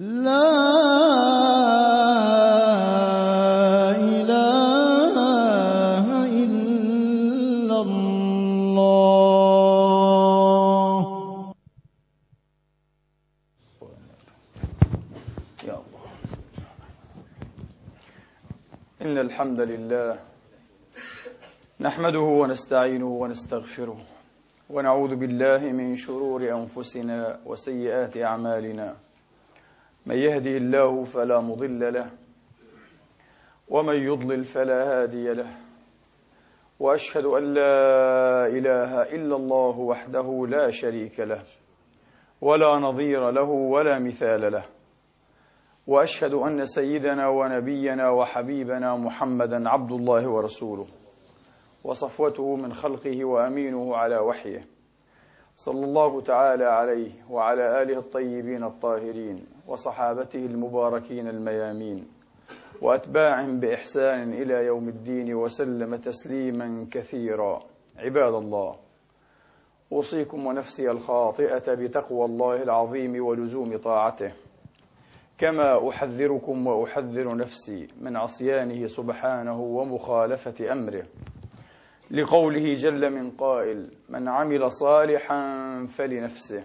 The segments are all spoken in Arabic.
لا إله إلا الله. يا الله إن الحمد لله نحمده ونستعينه ونستغفره ونعوذ بالله من شرور أنفسنا وسيئات أعمالنا. من يهدي الله فلا مضل له ومن يضلل فلا هادي له. وأشهد أن لا إله إلا الله وحده لا شريك له ولا نظير له ولا مثال له. وأشهد أن سيدنا ونبينا وحبيبنا محمدا عبد الله ورسوله وصفوته من خلقه وأمينه على وحيه. صلى الله تعالى عليه وعلى آله الطيبين الطاهرين وصحابته المباركين الميامين وأتباعهم بإحسان إلى يوم الدين وسلم تسليما كثيرا. عباد الله أوصيكم ونفسي الخاطئة بتقوى الله العظيم ولزوم طاعته. كما أحذركم وأحذر نفسي من عصيانه سبحانه ومخالفة أمره. لقوله جل من قائل من عمل صالحا فلنفسه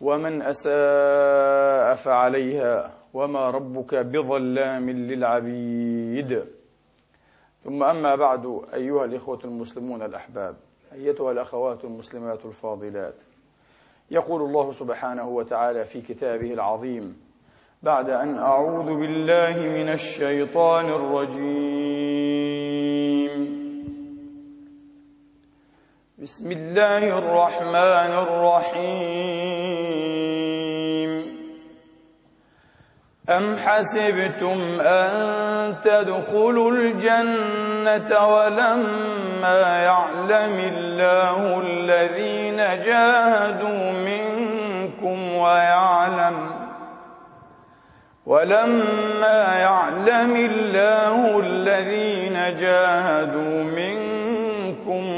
ومن أساء فعليها وما ربك بظلام للعبيد. ثم أما بعد أيها الإخوة المسلمون الأحباب أيتها الأخوات المسلمات الفاضلات يقول الله سبحانه وتعالى في كتابه العظيم بعد أن أعوذ بالله من الشيطان الرجيم. بسم الله الرحمن الرحيم. أم حسبتم أن تدخلوا الجنة ولما يعلم الله الذين جاهدوا منكم ويعلم ولما يعلم الله الذين جاهدوا منكم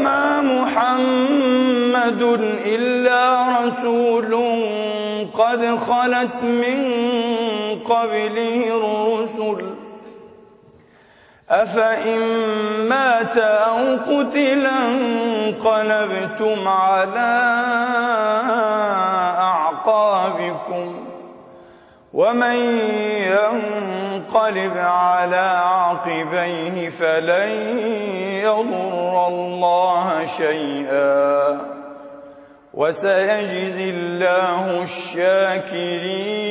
وما محمد إلا رسول قد خلت من قبله الرسل. أفإن مات أو قتلا انقلبتم على أعقابكم. ومن ينقلب على عقبيه فلن يضر الله شيئا وسيجزي الله الشاكرين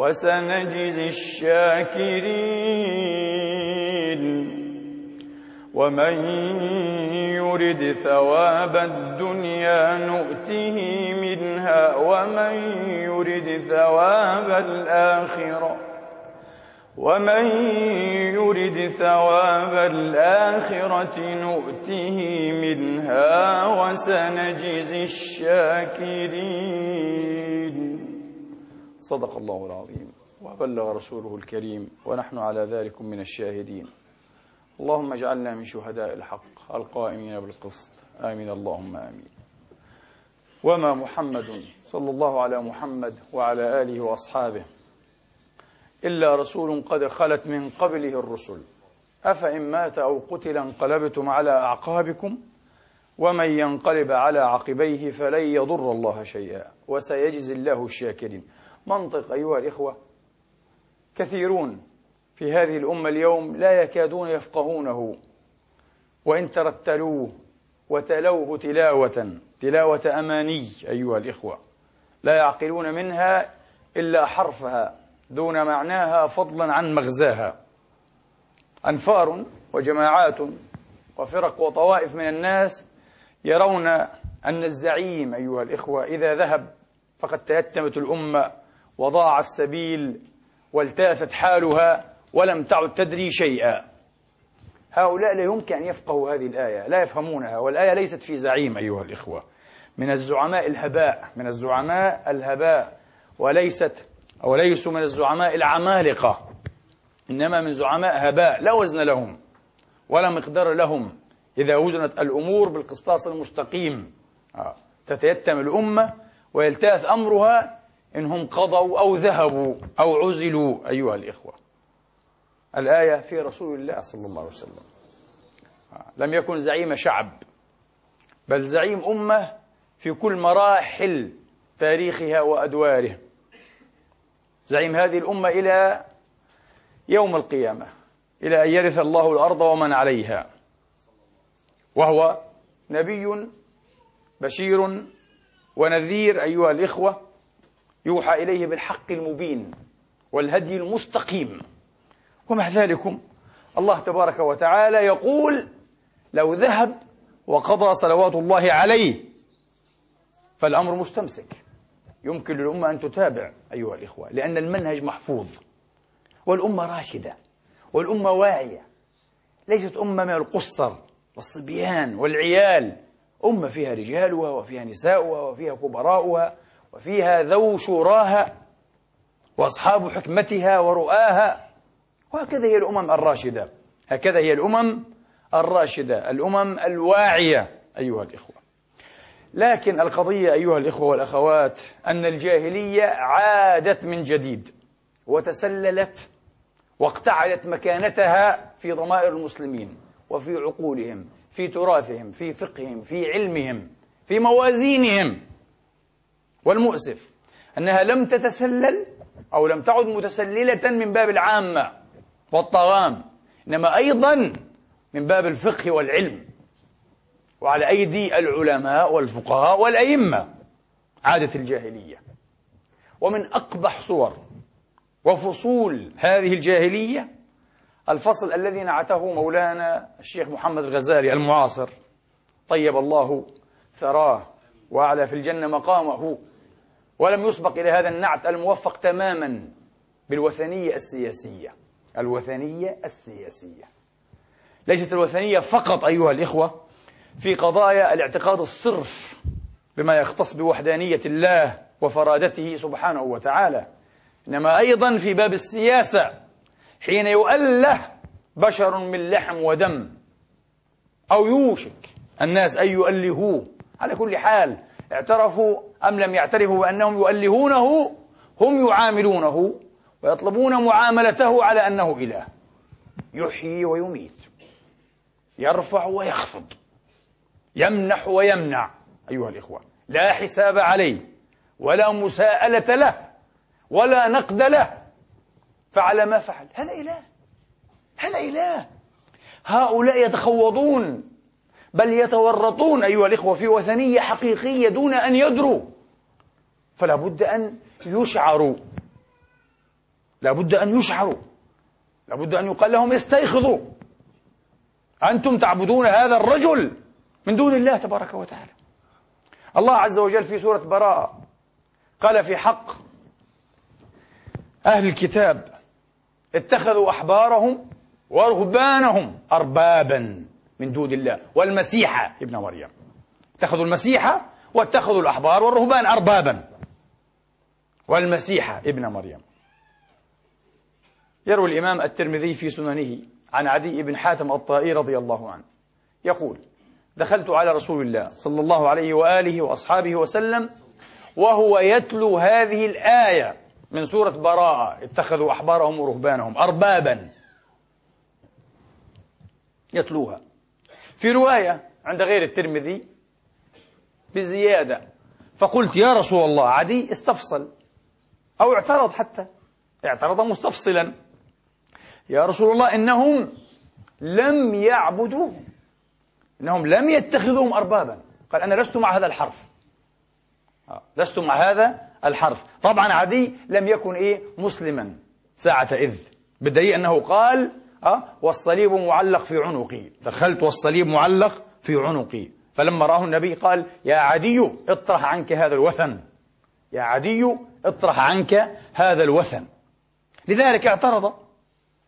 وسنجزي الشاكرين. ومن يرد ثواب الدنيا نؤته منها ومن يرد ثواب الآخرة ومن يرد ثواب الآخرة نؤته منها وسنجزي الشاكرين. صدق الله العظيم. وبلغ رسوله الكريم ونحن على ذلك من الشاهدين. اللهم اجعلنا من شهداء الحق القائمين بالقسط. آمين. اللهم آمين. وما محمد صلى الله على محمد وعلى آله وأصحابه إلا رسول قد خلت من قبله الرسل. أفإن مات أو قتل انقلبتم على أعقابكم ومن ينقلب على عقبيه فلن يضر الله شيئا. وسيجزي الله الشاكرين. منطق أيها الإخوة. كثيرون في هذه الأمة اليوم لا يكادون يفقهونه. وإن ترتلوه وتلوه تلاوة تلاوة أماني أيها الإخوة. لا يعقلون منها إلا حرفها دون معناها فضلا عن مغزاها. أنفار وجماعات وفرق وطوائف من الناس يرون أن الزعيم أيها الإخوة إذا ذهب فقد تيتمت الأمة وضاع السبيل والتاثت حالها ولم تعد تدري شيئا هؤلاء لا يمكن أن يفقهوا هذه الآية لا يفهمونها والآية ليست في زعيم أيها الإخوة من الزعماء الهباء من الزعماء الهباء وليست أو ليسوا من الزعماء العمالقة إنما من زعماء هباء لا وزن لهم ولا مقدار لهم إذا وزنت الأمور بالقسطاس المستقيم آه. تتيتم الأمة ويلتاث أمرها إنهم قضوا أو ذهبوا أو عزلوا أيها الإخوة. الآية في رسول الله صلى الله عليه وسلم. لم يكن زعيم شعب بل زعيم أمة في كل مراحل تاريخها وأدواره زعيم هذه الأمة إلى يوم القيامة إلى أن يرث الله الأرض ومن عليها. وهو نبي بشير ونذير أيها الإخوة. يوحى إليه بالحق المبين والهدي المستقيم. ومع ذلك الله تبارك وتعالى يقول لو ذهب وقضى صلوات الله عليه فالأمر مستمسك. يمكن للأمة أن تتابع أيها الإخوة لأن المنهج محفوظ والأمة راشدة والأمة واعية. ليست أمة من القصر والصبيان والعيال أمة فيها رجالها وفيها نساؤها وفيها كبراؤها. وفيها ذو شوراها وأصحاب حكمتها ورؤاها. وهكذا هي الأمم الراشدة. هكذا هي الأمم الراشدة. الأمم الواعية أيها الإخوة. لكن القضية أيها الإخوة والأخوات أن الجاهلية عادت من جديد وتسللت واقتعدت مكانتها في ضمائر المسلمين وفي عقولهم في تراثهم في فقههم في علمهم في موازينهم. والمؤسف أنها لم تتسلل أو لم تعد متسللة من باب العامة والطغام إنما أيضا من باب الفقه والعلم. وعلى أيدي العلماء والفقهاء والأئمة عادة الجاهلية. ومن أقبح صور وفصول هذه الجاهلية الفصل الذي نعته مولانا الشيخ محمد الغزالي المعاصر. طيب الله ثراه وأعلى في الجنة مقامه. ولم يسبق إلى هذا النعت الموفق تماما بالوثنية السياسية. الوثنية السياسية. ليست الوثنية فقط أيها الإخوة في قضايا الاعتقاد الصرف بما يختص بوحدانية الله وفرادته سبحانه وتعالى إنما أيضا في باب السياسة حين يؤله بشر من لحم ودم أو يوشك الناس أن يؤلهوه. على كل حال اعترفوا أم لم يعترفوا بأنهم يؤلهونه هم يعاملونه ويطلبون معاملته على أنه إله. يحيي ويميت يرفع ويخفض يمنح ويمنع أيها الإخوة. لا حساب عليه ولا مساءلة له ولا نقد له. فعل ما فعل. هذا إله. هذا إله. هؤلاء يتخوضون. بل يتورطون أيها الإخوة في وثنية حقيقية دون أن يدروا. فلا بد أن يشعروا. لا بد أن يشعروا. لا بد أن يقال لهم استيقظوا أنتم تعبدون هذا الرجل من دون الله تبارك وتعالى. الله عز وجل في سورة براءة قال في حق أهل الكتاب اتخذوا أحبارهم ورهبانهم أربابا. من دون الله. والمسيح ابن مريم. اتخذوا المسيح واتخذوا الأحبار والرهبان أربابا. والمسيح ابن مريم. يروي الإمام الترمذي في سننه عن عدي بن حاتم الطائي رضي الله عنه. يقول دخلت على رسول الله صلى الله عليه وآله وأصحابه وسلم وهو يتلو هذه الآية من سورة براءة اتخذوا أحبارهم ورهبانهم أربابا. يتلوها. في رواية عند غير الترمذي بزيادة. فقلت يا رسول الله عدي استفصل أو اعترض حتى. اعترض مستفصلا. يا رسول الله إنهم لم يعبدوهم إنهم لم يتخذوهم أربابا. قال أنا لست مع هذا الحرف. آه، لست مع هذا الحرف. طبعا عدي لم يكن إيه مسلما. ساعة إذ. بالدليل أنه قال أه؟ والصليب معلق في عنقي. دخلت والصليب معلق في عنقي. فلما راه النبي قال يا عدي اطرح عنك هذا الوثن. يا عدي اطرح عنك هذا الوثن. لذلك اعترض.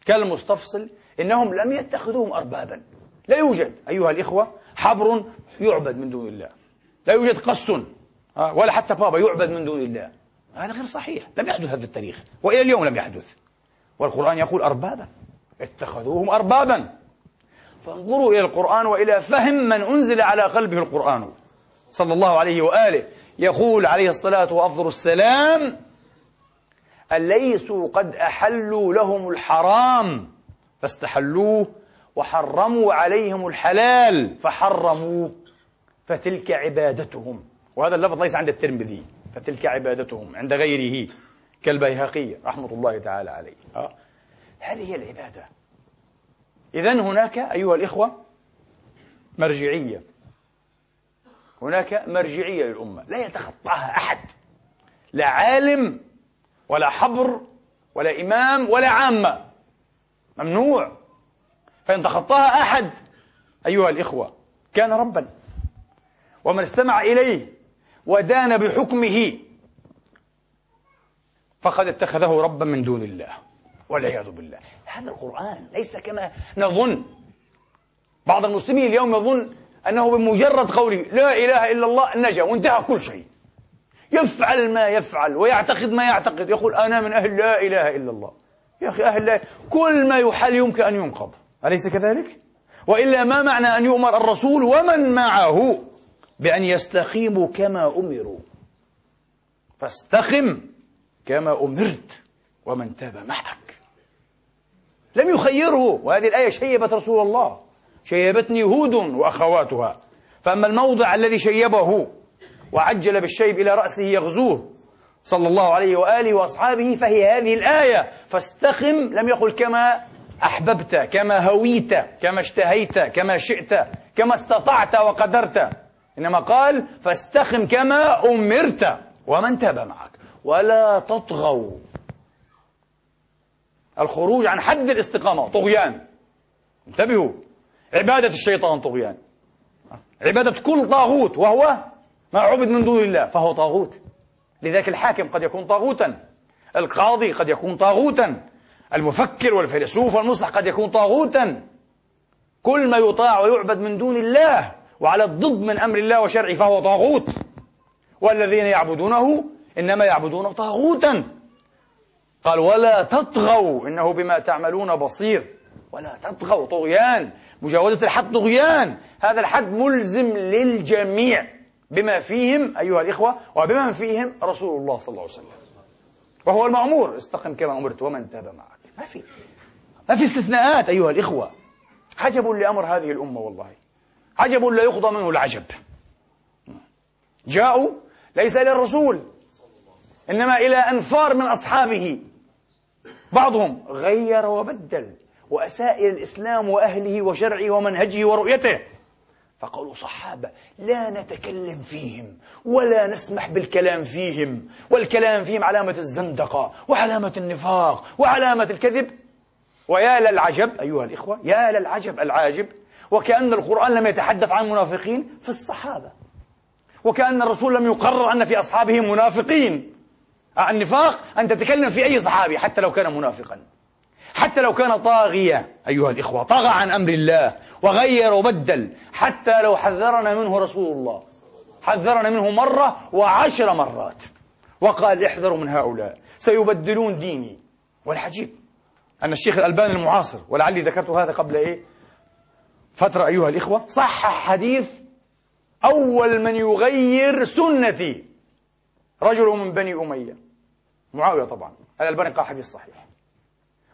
كان المستفصل إنهم لم يتخذوهم أربابا. لا يوجد أيها الإخوة حبر يعبد من دون الله. لا يوجد قس ولا حتى بابا يعبد من دون الله. هذا غير صحيح. لم يحدث هذا التاريخ. وإلى اليوم لم يحدث. والقرآن يقول أربابا. اتخذوهم أربابا. فانظروا إلى القرآن وإلى فهم من أنزل على قلبه القرآن. صلى الله عليه وآله يقول عليه الصلاة وأفضل السلام أليسوا قد أحلوا لهم الحرام فاستحلوه وحرموا عليهم الحلال فحرموا فتلك عبادتهم. وهذا اللفظ ليس عند الترمذي. فتلك عبادتهم عند غيره كالبيهقي رحمة الله تعالى عليه؟ هذه هي العبادة. إذا هناك أيها الإخوة مرجعية. هناك مرجعية للأمة. لا يتخطاها أحد. لا عالم ولا حبر ولا إمام ولا عامة. ممنوع. فإن تخطاها أحد أيها الإخوة كان ربا. ومن استمع إليه ودان بحكمه فقد اتخذه ربا من دون الله. والعياذ بالله. هذا القرآن ليس كما نظن. بعض المسلمين اليوم يظن أنه بمجرد قوله لا إله إلا الله نجا وانتهى كل شيء. يفعل ما يفعل ويعتقد ما يعتقد. يقول أنا من أهل لا إله إلا الله. يا أخي أهل لا كل ما يحل يمكن أن ينقض. أليس كذلك؟ وإلا ما معنى أن يؤمر الرسول ومن معه؟ بأن يستقيموا كما أمروا. فاستقم كما أمرت ومن تاب معك. لم يخيره. وهذه الآية شيبت رسول الله. شيبتني هود وأخواتها. فأما الموضع الذي شيبه وعجل بالشيب إلى رأسه يغزوه صلى الله عليه وآله وأصحابه فهي هذه الآية. فاستقم لم يقل كما أحببت كما هويت كما اشتهيت كما شئت كما استطعت وقدرت. إنما قال فاستقم كما أمرت. ومن تاب معك؟ ولا تطغوا. الخروج عن حد الاستقامة. طغيان. انتبهوا. عبادة الشيطان طغيان. عبادة كل طاغوت وهو ما عبد من دون الله فهو طاغوت. لذلك الحاكم قد يكون طاغوتا. القاضي قد يكون طاغوتا. المفكر والفيلسوف والمصلح قد يكون طاغوتا. كل ما يطاع ويعبد من دون الله وعلى الضد من أمر الله وشرعه فهو طاغوت. والذين يعبدونه إنما يعبدون طاغوتا. قال ولا تطغوا إنه بما تعملون بصير. ولا تطغوا طغيان. مجاوزة الحد طغيان. هذا الحد ملزم للجميع. بما فيهم أيها الإخوة وبما فيهم رسول الله صلى الله عليه وسلم. وهو المأمور. استقم كما أمرت ومن تاب معك. ما في ما في استثناءات أيها الإخوة. عجب لأمر هذه الأمة والله. عجب لا يقضى منه العجب. جاءوا ليس إلى الرسول إنما إلى أنفار من أصحابه. بعضهم غير وبدل وأساء إلى الإسلام وأهله وشرعه ومنهجه ورؤيته. فقالوا صحابة لا نتكلم فيهم ولا نسمح بالكلام فيهم والكلام فيهم علامة الزندقة وعلامة النفاق وعلامة الكذب. ويا للعجب أيها الإخوة يا للعجب العاجب وكأن القرآن لم يتحدث عن منافقين في الصحابة وكأن الرسول لم يقرر أن في أصحابه منافقين. النفاق أن تتكلم في أي صحابي حتى لو كان منافقا. حتى لو كان طاغيا أيها الإخوة طغى عن أمر الله وغير وبدل حتى لو حذرنا منه رسول الله. حذرنا منه مرة وعشر مرات. وقال احذروا من هؤلاء سيبدلون ديني. والعجيب أن الشيخ الألباني المعاصر ولعلي ذكرت هذا قبل إيه؟ فترة أيها الإخوة صحح حديث أول من يغير سنتي. رجل من بني أمية. معاوية طبعا. الألباني قال حديث صحيح.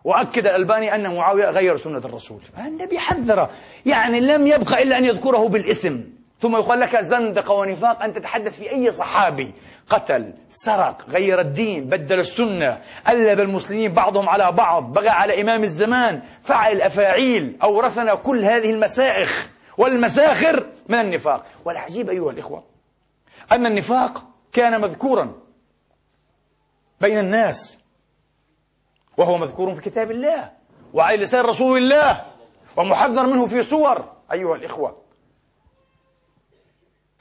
وأكد الألباني أن معاوية غير سنة الرسول. النبي حذره. يعني لم يبقى إلا أن يذكره بالاسم. ثم يقال لك زندقة ونفاق. أن تتحدث في أي صحابي. قتل سرق غير الدين بدل السنة ألب المسلمين بعضهم على بعض بغى على إمام الزمان فعل أفاعيل أورثنا كل هذه المسائخ والمساخر من النفاق. والعجيب أيها الإخوة أن النفاق كان مذكورا بين الناس وهو مذكور في كتاب الله وعلى لسان رسول الله ومحذر منه في صور. أيها الإخوة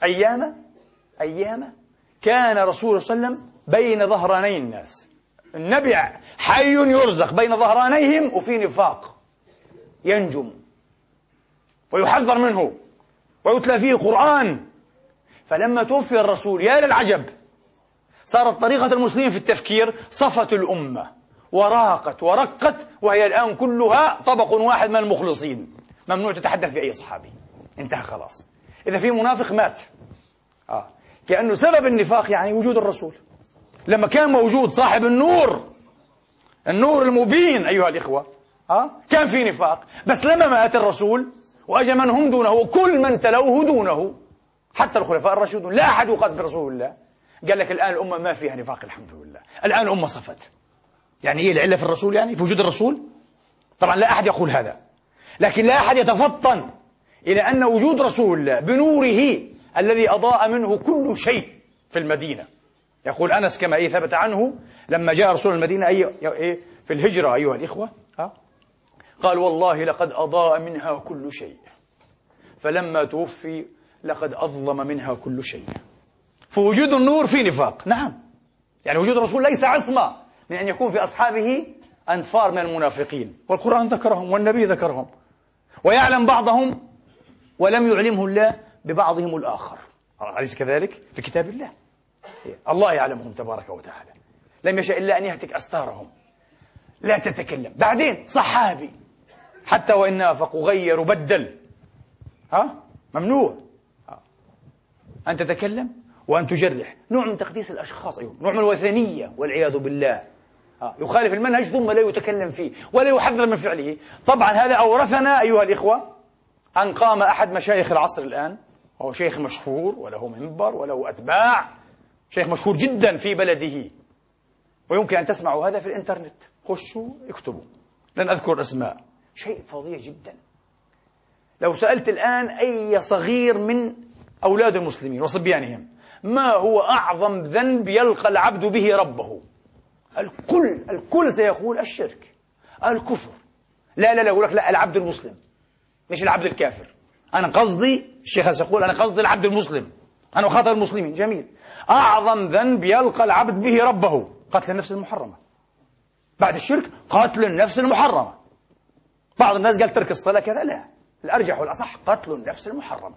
أيام أيام كان رسول صلى الله عليه وسلم بين ظهراني الناس. النبي حي يرزق بين ظهرانيهم وفي نفاق ينجم ويحذر منه ويتلى فيه قرآن فلما توفي الرسول يا للعجب صارت طريقة المسلمين في التفكير صفت الأمة وراقت ورقت وهي الآن كلها طبق واحد من المخلصين. ممنوع تتحدث في أي صحابي. انتهى خلاص. إذا في منافق مات. آه. كأنه سبب النفاق يعني وجود الرسول. لما كان موجود صاحب النور النور المبين أيها الإخوة. آه؟ كان في نفاق. بس لما مات الرسول وأجى من هم دونه كل من تلوه دونه. حتى الخلفاء الراشدون لا أحد يقاتل رسول الله. قال لك الآن الأمة ما فيها نفاق الحمد لله. الآن الأمة صفت. يعني إيه العلة في الرسول يعني؟ في وجود الرسول؟ طبعا لا أحد يقول هذا. لكن لا أحد يتفطن إلى أن وجود رسول الله بنوره الذي أضاء منه كل شيء في المدينة. يقول أنس كما إيه ثبت عنه لما جاء رسول المدينة أي إيه؟ في الهجرة أيها الإخوة. ها؟ قال والله لقد أضاء منها كل شيء. فلما توفي لقد أظلم منها كل شيء. فوجود النور في نفاق. نعم. يعني وجود الرسول ليس عصمة من أن يكون في أصحابه أنفار من المنافقين. والقرآن ذكرهم والنبي ذكرهم. ويعلم بعضهم ولم يعلمه الله ببعضهم الآخر. أليس كذلك؟ في كتاب الله. الله يعلمهم تبارك وتعالى. لم يشاء إلا أن يهتك أستارهم. لا تتكلم. بعدين صحابي. حتى وإن نافق وغير وبدل ها؟ ممنوع. أن تتكلم وأن تجرح. نوع من تقديس الأشخاص أيضا. نوع من الوثنية والعياذ بالله. يخالف المنهج ثم لا يتكلم فيه ولا يحذر من فعله. طبعا هذا أورثنا أيها الإخوة أن قام أحد مشايخ العصر الآن. وهو شيخ مشهور وله منبر وله أتباع. شيخ مشهور جدا في بلده. ويمكن أن تسمعوا هذا في الإنترنت. خشوا اكتبوا. لن أذكر أسماء شيء فظيع جدا. لو سألت الآن أي صغير من أولاد المسلمين وصبيانهم. ما هو أعظم ذنب يلقى العبد به ربه؟ الكل الكل سيقول الشرك الكفر. لا لا لا يقول لك لا العبد المسلم. مش العبد الكافر. أنا قصدي الشيخ سيقول أنا قصدي العبد المسلم. أنا أخاطب المسلمين. جميل. أعظم ذنب يلقى العبد به ربه. قتل النفس المحرمة. بعد الشرك قتل النفس المحرمة. بعض الناس قال ترك الصلاة كذا. لا. الأرجح والأصح قتل النفس المحرمة.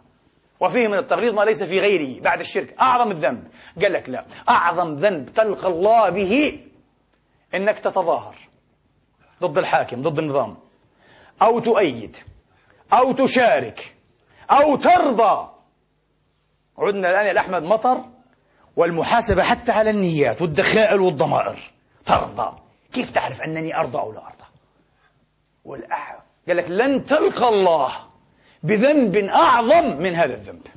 وفيه من التغليظ ما ليس في غيره بعد الشرك. أعظم الذنب. قال لك لا. أعظم ذنب تلقى الله به إنك تتظاهر ضد الحاكم ضد النظام. أو تؤيد أو تشارك أو ترضى. عدنا الآن يا أحمد مطر والمحاسبة حتى على النيات والدخائل والضمائر. ترضى. كيف تعرف أنني أرضى أو لا أرضى؟ والأعلى قال لك لن تلقى الله بذنب أعظم من هذا الذنب.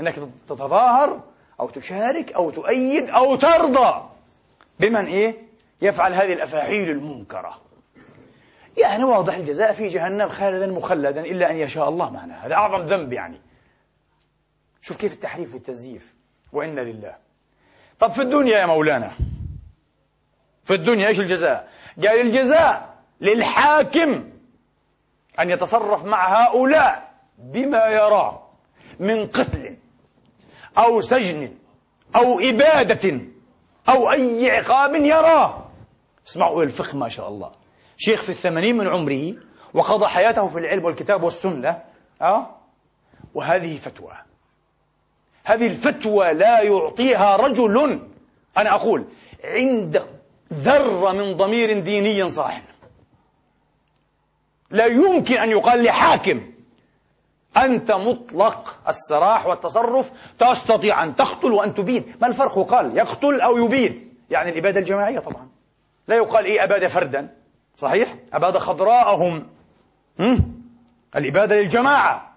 أنك تتظاهر أو تشارك أو تؤيد أو ترضى بمن إيه؟ يفعل هذه الأفاعيل المنكرة. يعني واضح الجزاء في جهنم خالدا مخلدا إلا أن يشاء الله معنا. هذا أعظم ذنب يعني. شوف كيف التحريف والتزييف. وإنا لله. طب في الدنيا يا مولانا. في الدنيا إيش الجزاء؟ قال الجزاء للحاكم. أن يتصرف مع هؤلاء بما يرى من قتل أو سجن أو إبادة أو أي عقاب يراه اسمعوا الفقه ما شاء الله. شيخ في الثمانين من عمره وقضى حياته في العلم والكتاب والسنة أه؟ وهذه فتوى. هذه الفتوى لا يعطيها رجل. أنا أقول عند ذرة من ضمير ديني صاحب. لا يمكن أن يقال لحاكم أنت مطلق السراح والتصرف تستطيع أن تقتل وأن تبيد. ما الفرق قال يقتل أو يبيد؟ يعني الإبادة الجماعية طبعا. لا يقال إيه أباد فردا. صحيح؟ أباد خضراءهم. الإبادة للجماعة.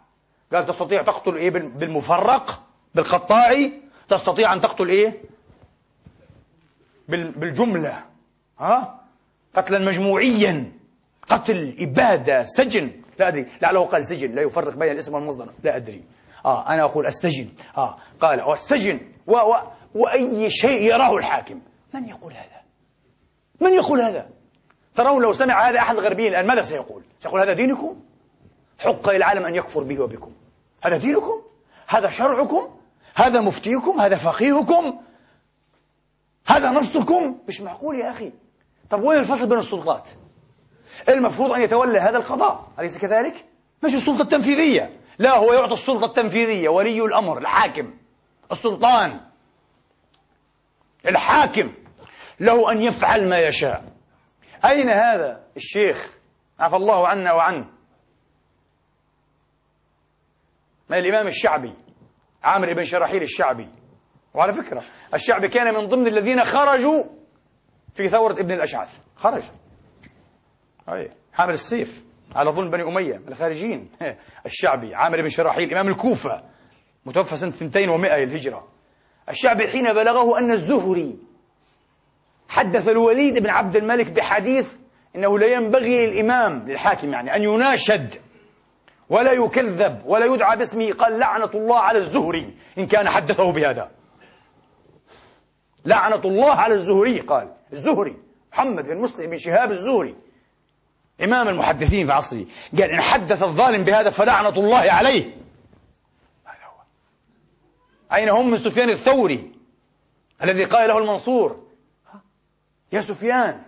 قال تستطيع تقتل إيه بالمفرق بالقطاعي؟ تستطيع أن تقتل إيه؟ بالجملة. ها؟ قتلا مجموعيا. قتل إبادة سجن. لا أدري. لعله قال سجن. لا يفرق بين الاسم والمصدر. لا أدري. آه أنا أقول السجن. آه قال والسجن و و وأي شيء يراه الحاكم. من يقول هذا؟ من يقول هذا؟ ترون لو سمع هذا أحد الغربيين الآن ماذا سيقول؟ سيقول هذا دينكم؟ حق للعالم أن يكفر به وبكم. هذا دينكم؟ هذا شرعكم؟ هذا مفتيكم؟ هذا فقيهكم؟ هذا نصكم؟ مش معقول يا أخي. طب وين الفصل بين السلطات؟ المفروض أن يتولى هذا القضاء. أليس كذلك؟ مش السلطة التنفيذية. لا هو يعطي السلطة التنفيذية ولي الأمر الحاكم السلطان الحاكم له أن يفعل ما يشاء. أين هذا الشيخ؟ عفى الله عنا وعنه. ما الإمام الشعبي عامر بن شراحيل الشعبي. وعلى فكرة الشعبي كان من ضمن الذين خرجوا في ثورة ابن الأشعث. خرج. أي. حامل السيف على ظلم بني أمية الخارجين. الشعبي عامر بن شراحيل إمام الكوفة متوفى سنة 200 للهجرة. الشعبي حين بلغه أن الزهري حدث الوليد بن عبد الملك بحديث إنه لا ينبغي للإمام للحاكم يعني أن يناشد ولا يكذب ولا يدعى باسمه. قال لعنة الله على الزهري. إن كان حدثه بهذا. لعنة الله على الزهري. قال الزهري محمد بن مسلم بن شهاب الزهري. إمام المحدثين في عصره. قال إن حدث الظالم بهذا فلعنة الله عليه. هذا هو أين هم؟ من سفيان الثوري الذي قال له المنصور. يا سفيان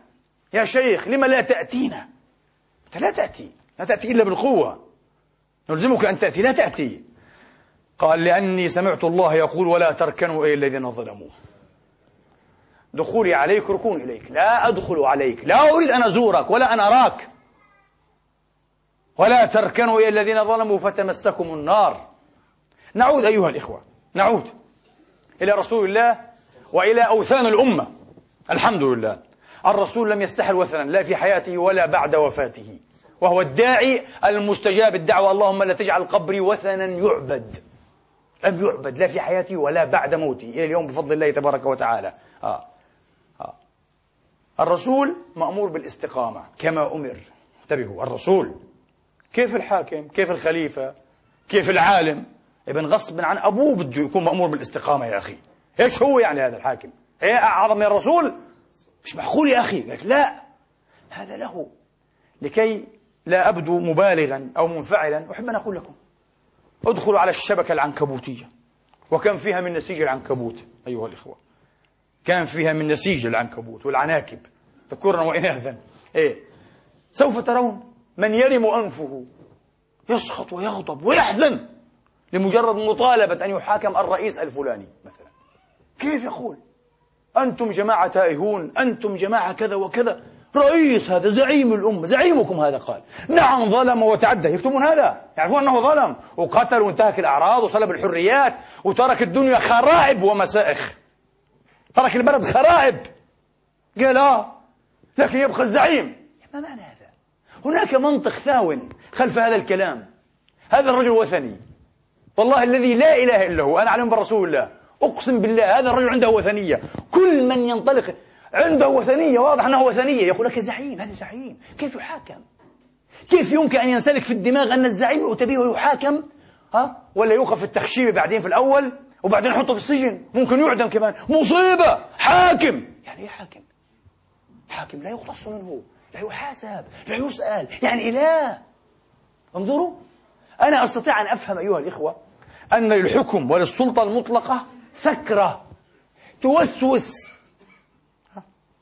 يا شيخ لما لا تأتينا؟ أنت لا تأتي لا تأتي إلا بالقوة. نلزمك أن تأتي لا تأتي. قال لأني سمعت الله يقول ولا تركنوا إلى الذين ظلموا. دخولي عليك ركون إليك. لا أدخل عليك. لا أريد أن أزورك ولا أن أراك. ولا تركنوا إلى الذين ظلموا فتمسكم النار. نعود أيها الإخوة نعود إلى رسول الله وإلى أوثان الأمة. الحمد لله. الرسول لم يستحل وثنا لا في حياته ولا بعد وفاته. وهو الداعي المستجاب الدعوة. اللهم لا تجعل قبري وثنا يعبد. لم يعبد لا في حياته ولا بعد موته. إلى اليوم بفضل الله تبارك وتعالى. آه. آه. الرسول مأمور بالاستقامة كما أمر. انتبهوا الرسول كيف الحاكم؟ كيف الخليفة؟ كيف العالم؟ ابن غصب عن أبوه بده يكون مأمور بالاستقامة يا أخي. إيش هو يعني هذا الحاكم؟ إيه أعظم من الرسول؟ مش معقول يا أخي. لك لا. هذا له. لكي لا أبدو مبالغا أو منفعلا. أحب أن أقول لكم ادخلوا على الشبكة العنكبوتية. وكم فيها من نسيج العنكبوت أيها الإخوة. كان فيها من نسيج العنكبوت والعناكب. ذكورا وإناثا. إيه. سوف ترون. من يرم أنفه. يسخط ويغضب ويحزن لمجرد مطالبة أن يحاكم الرئيس الفلاني مثلا. كيف يقول؟ أنتم جماعة تائهون أنتم جماعة كذا وكذا. رئيس هذا زعيم الأمة زعيمكم هذا قال. نعم ظلم وتعدى. يكتبون هذا؟ يعرفون أنه ظلم. وقتل وانتهك الأعراض وصلب الحريات وترك الدنيا خرائب ومسائخ. ترك البلد خرائب. قال آه لكن يبقى الزعيم. ما معنى هذا؟ هناك منطق ثاو خلف هذا الكلام. هذا الرجل وثني والله الذي لا إله إلا هو أنا أعلم برسول الله. أقسم بالله هذا الرجل عنده وثنية. كل من ينطلق عنده وثنية واضح أنه وثنية يقول لك زعيم هذا زعيم. كيف يحاكم؟ كيف يمكن أن ينسلك في الدماغ أن الزعيم به ويحاكم؟ ها؟ ولا يوقف في التخشيب بعدين في الأول وبعدين يحطه في السجن. ممكن يعدم كمان. مصيبة! حاكم! يعني إيه حاكم؟ حاكم لا يقتص منه. لا يحاسب لا يسأل. يعني إله. انظروا. أنا أستطيع أن أفهم أيها الإخوة أن للحكم وللسلطة المطلقة سكرة توسوس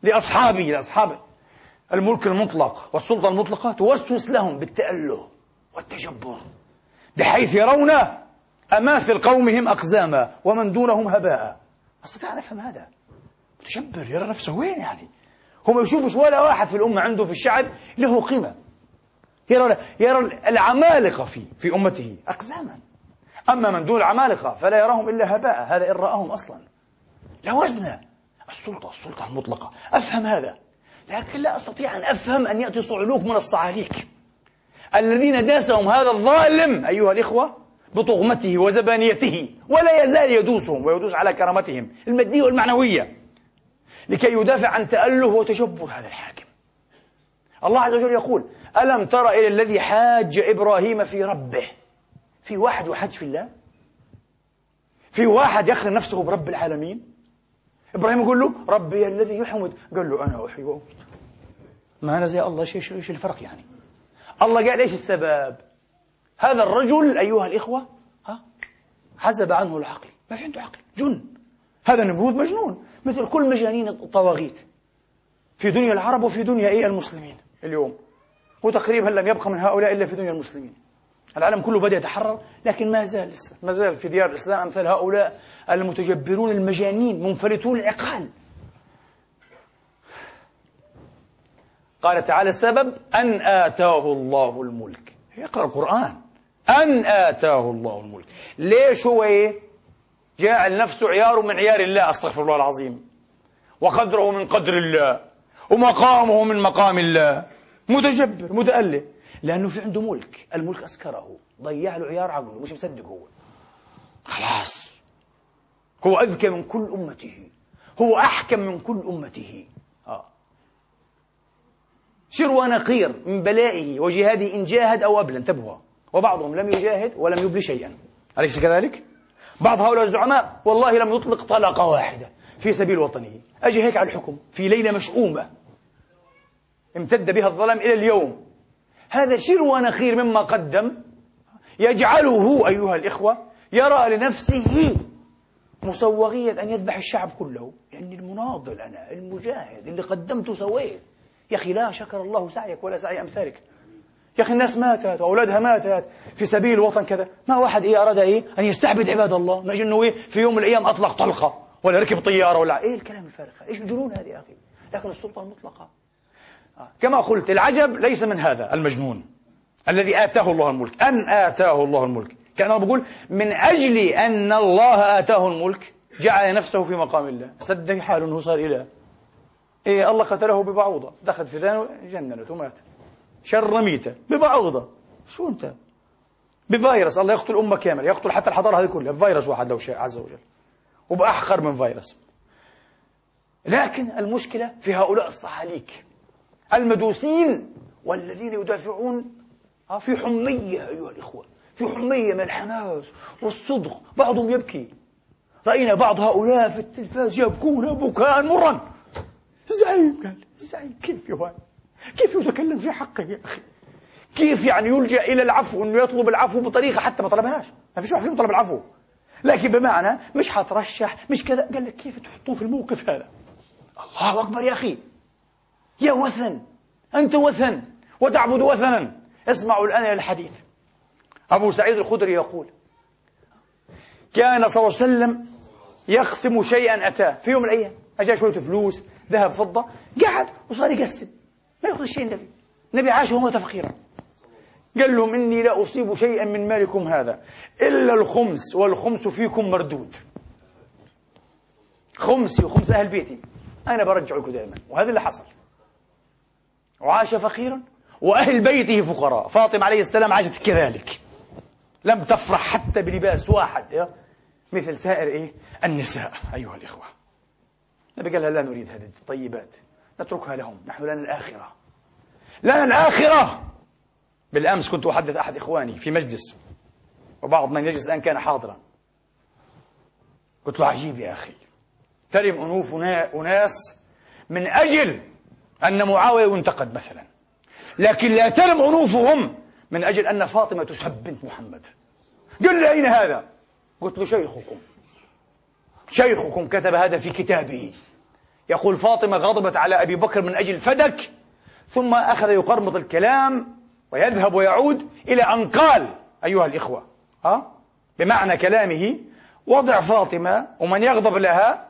لأصحابه لأصحاب الملك المطلق والسلطة المطلقة توسوس لهم بالتأله والتجبر بحيث يرون أماثل قومهم أقزاما ومن دونهم هباء. أستطيع أن أفهم هذا؟ متجبر يرى نفسه وين يعني؟ هو ما يشوفش ولا واحد في الأمة عنده في الشعب له قيمة. يرى يرى العمالقة في في أمته أقزاما. أما من دون العمالقة فلا يراهم إلا هباء هذا إن رآهم أصلا. لا وزن. السلطة السلطة المطلقة أفهم هذا. لكن لا أستطيع أن أفهم أن يأتي صعلوك من الصعاليك. الذين داسهم هذا الظالم أيها الإخوة بطغمته وزبانيته ولا يزال يدوسهم ويدوس على كرامتهم المادية والمعنوية. لكي يدافع عن تأله وتجبر هذا الحاكم. الله عز وجل يقول ألم تر إلى الذي حاج إبراهيم في ربه؟ في واحد يحج في الله؟ في واحد يخلى نفسه برب العالمين؟ إبراهيم يقول له ربي الذي يحمد. قال له أنا أحيي وأميت. ما أنا زي الله شيء شيء الفرق يعني؟ الله قال إيش السبب؟ هذا الرجل أيها الإخوة ها؟ حزب عنه العقل. ما في عنده عقل جن. هذا نمرود مجنون مثل كل مجانين الطواغيت في دنيا العرب وفي دنيا إيه المسلمين اليوم. وتقريبا لم يبقى من هؤلاء إلا في دنيا المسلمين. العالم كله بدأ يتحرر لكن ما زال لسه ما زال في ديار الإسلام أمثال هؤلاء المتجبرون المجانين منفلتون العقال. قال تعالى السبب أن آتاه الله الملك. يقرأ القرآن. أن آتاه الله الملك. ليش هو إيه؟ جاعل نفسه عيار من عيار الله أستغفر الله العظيم. وقدره من قدر الله ومقامه من مقام الله. متجبر متأله لأنه في عنده ملك الملك أسكره. ضيع له عيار عقله مش مصدق هو. خلاص. هو أذكى من كل أمته. هو أحكم من كل أمته. آه. شر ونقير من بلائه وجهاده إن جاهد أو أبلى انتبهوا وبعضهم لم يجاهد ولم يبلي شيئا. أليس كذلك؟ بعض هؤلاء الزعماء والله لم يطلق طلقة واحدة في سبيل وطنه. أجي هيك على الحكم. في ليلة مشؤومة امتد بها الظلام إلى اليوم. هذا شر ونخير مما قدم. يجعله أيها الإخوة يرى لنفسه مسوغية أن يذبح الشعب كله. لأني المناضل أنا المجاهد اللي قدمته سويت. يا أخي لا شكر الله سعيك ولا سعي أمثالك. يا أخي الناس ماتت وأولادها ماتت في سبيل الوطن كذا. ما واحد إيه أراد إيه؟ أن يستعبد عباد الله. ما يجي إنه إيه؟ في يوم من الأيام أطلق طلقة ولا ركب طيارة ولا إيه الكلام الفارغ؟ إيش الجنون هذه يا أخي؟ لكن السلطة المطلقة آه. كما قلت العجب ليس من هذا المجنون الذي آتاه الله الملك. أن آتاه الله الملك. كأنه بقول من أجل أن الله آتاه الملك جعل نفسه في مقام الله. صدق حاله أنه صار إله. إيه الله قتله ببعوضة. دخل في ذانه جننت ومات. شر ميتة. ببعوضة. شو أنت؟ بفيروس. الله يقتل أمة كاملة يقتل حتى الحضارة هذه كلها. بفيروس واحد لو شاء عز وجل. وبأحقر من فيروس. لكن المشكلة في هؤلاء الصحاليك المدوسين والذين يدافعون. آه، في حمية أيها الإخوة. في حمية من الحماس والصدق. بعضهم يبكي. رأينا بعض هؤلاء في التلفاز يبكون بكاء مرا زعيم قال. زعيم كيف يا كيف يتكلم في حقه يا أخي؟ كيف يعني يلجأ إلى العفو أنه يطلب العفو بطريقة حتى ما طلبهاش؟ ما فيش واحد فيهم طلب العفو. لكن بمعنى مش حترشح مش كذا. قال لك كيف تحطوه في الموقف هذا؟ الله أكبر يا أخي. يا وثن. أنت وثن. وتعبد وثنا. اسمعوا الآن الحديث. أبو سعيد الخدري يقول كان صلى الله عليه وسلم يقسم شيئا أتاه في يوم من الأيام. أجا شوية فلوس ذهب فضة. قعد وصار يقسم. ما يأخذ شيء النبي. النبي عاش ومات فقيرا قال لهم إني لا أصيب شيئا من مالكم هذا إلا الخمس والخمس فيكم مردود. خمسي وخمس أهل بيتي. أنا برجع لكم دائما. وهذا اللي حصل. وعاش فقيرا وأهل بيته فقراء. فاطمة عليه السلام عاشت كذلك. لم تفرح حتى بلباس واحد مثل سائر إيه؟ النساء أيها الإخوة. النبي قال لها لا نريد هذه الطيبات. نتركها لهم. نحن لنا الآخرة. لنا الآخرة! بالأمس كنت أحدث أحد إخواني في مجلس وبعض من يجلس الآن كان حاضرا. قلت له عجيب يا أخي. ترم أنوف أناس من أجل أن معاوية ينتقد مثلا. لكن لا ترم أنوفهم من أجل أن فاطمة تسب بنت محمد. قال لي أين هذا؟ قلت له شيخكم. شيخكم كتب هذا في كتابه. يقول فاطمة غضبت على أبي بكر من أجل فدك ثم أخذ يقرمط الكلام ويذهب ويعود إلى أن قال أيها الإخوة ها؟ بمعنى كلامه وضع فاطمة ومن يغضب لها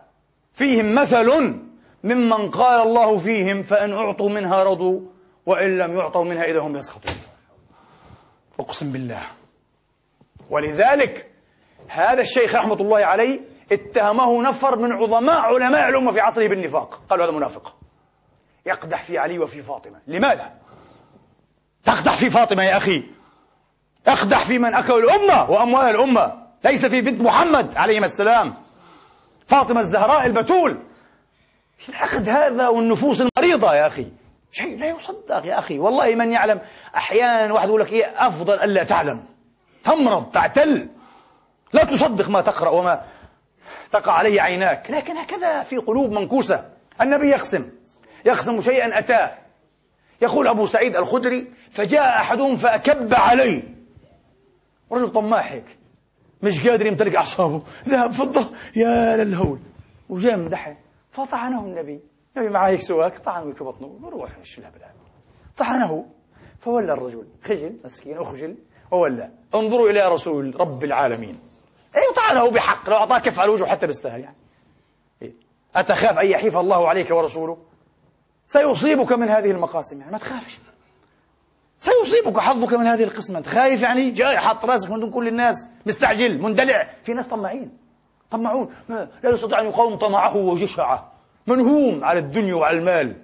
فيهم مثل ممن قال الله فيهم فإن أعطوا منها رضوا وإن لم يعطوا منها إذا هم يسخطون. أقسم بالله. ولذلك هذا الشيخ رحمة الله عليه اتهمه نفر من عظماء علماء الأمة في عصره بالنفاق. قالوا هذا منافق. يقدح في علي وفي فاطمة. لماذا؟ تقدح في فاطمة يا أخي. اقدح في من أكل الأمة وأموال الأمة. ليس في بنت محمد عليهما السلام. فاطمة الزهراء البتول. الحقد هذا والنفوس المريضة يا أخي؟ شيء لا يصدق يا أخي. والله من يعلم أحيانا واحد يقول لك إيه أفضل ألا تعلم. تمرض تعتل. لا تصدق ما تقرأ وما تقع عليه عيناك. لكن هكذا في قلوب منكوسة. النبي يقسم يقسم شيئا أتاه. يقول أبو سعيد الخدري فجاء أحدهم فأكب علي رجل طماح هيك. مش قادر يمتلك أعصابه. ذهب فضة. يا للهول. وجاء مدحه فطعنه النبي. النبي معاه هيك سواك. طعنه في بطنه. بروح إيش طعنه. فولى الرجل. خجل مسكين أخجل. وولى. انظروا إلى رسول رب العالمين. أي طعنه بحق لو أعطاه كف على وجهه حتى بيستاهل يعني. إيه؟ أتخاف أن يحيف الله عليك ورسوله؟ سيصيبك من هذه المقاسم يعني ما تخافش. سيصيبك حظك من هذه القسمة. أنت خايف يعني؟ جاي حاط راسك من دون كل الناس. مستعجل مندلع. في ناس طماعين. طمعون لا يستطيع أن يقاوم طمعه وجشعه. منهوم على الدنيا وعلى المال.